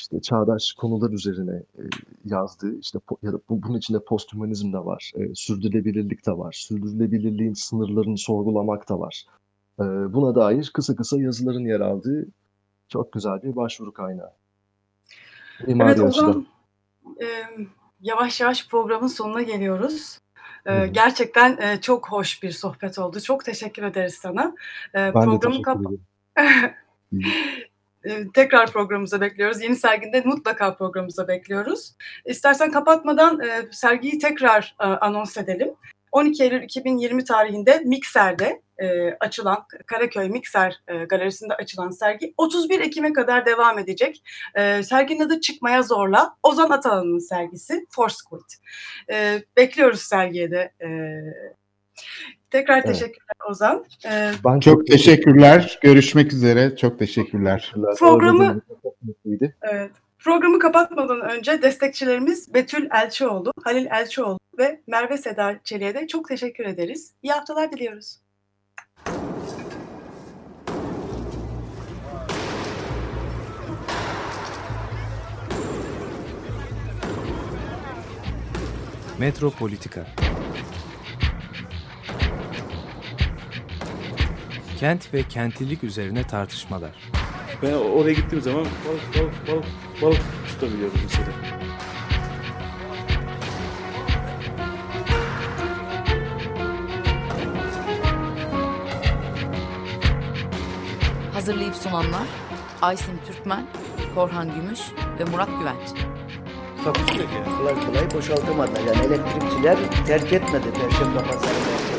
işte çağdaş konular üzerine e, yazdığı işte ya da bu- bunun içinde posthumanizm de var, e, sürdürülebilirlik de var, sürdürülebilirliğin sınırlarını sorgulamak da var. E, buna dair kısa kısa yazıların yer aldığı çok güzel bir başvuru kaynağı. Mimari Evet açıdan. Ozan e, yavaş yavaş programın sonuna geliyoruz. E, gerçekten e, çok hoş bir sohbet oldu. Çok teşekkür ederiz sana. E, Ben de programı teşekkür ederim. E, tekrar programımıza bekliyoruz. Yeni serginde mutlaka programımıza bekliyoruz. İstersen kapatmadan e, sergiyi tekrar e, anons edelim. 12 Eylül 2020 tarihinde Mikser'de e, açılan, Karaköy Mikser Galerisi'nde açılan sergi 31 Ekim'e kadar devam edecek. E, serginin adı Çıkmaya Zorla. Ozan Atalan'ın sergisi Force Quit. E, bekliyoruz sergiye de. Tekrar Evet. teşekkürler Ozan. E, Ben Çok teşekkürler. Görüşmek üzere. Çok teşekkürler. Programı-. Evet. Programı kapatmadan önce destekçilerimiz Betül Elçioğlu, Halil Elçioğlu ve Merve Seda Çelik'e de çok teşekkür ederiz. İyi haftalar diliyoruz. Metropolitika Kent ve kentlilik üzerine tartışmalar. Ben oraya gittiğim zaman balık balık balık balık tutabiliyorum mesela. Hazırlayıp sunanlar Aysin Türkmen, Korhan Gümüş ve Murat Güvenç. Takusuyor ki. Kolay kolay boşaltamadılar. Yani elektrikçiler terk etmedi Perşembe Pazarı merkezini.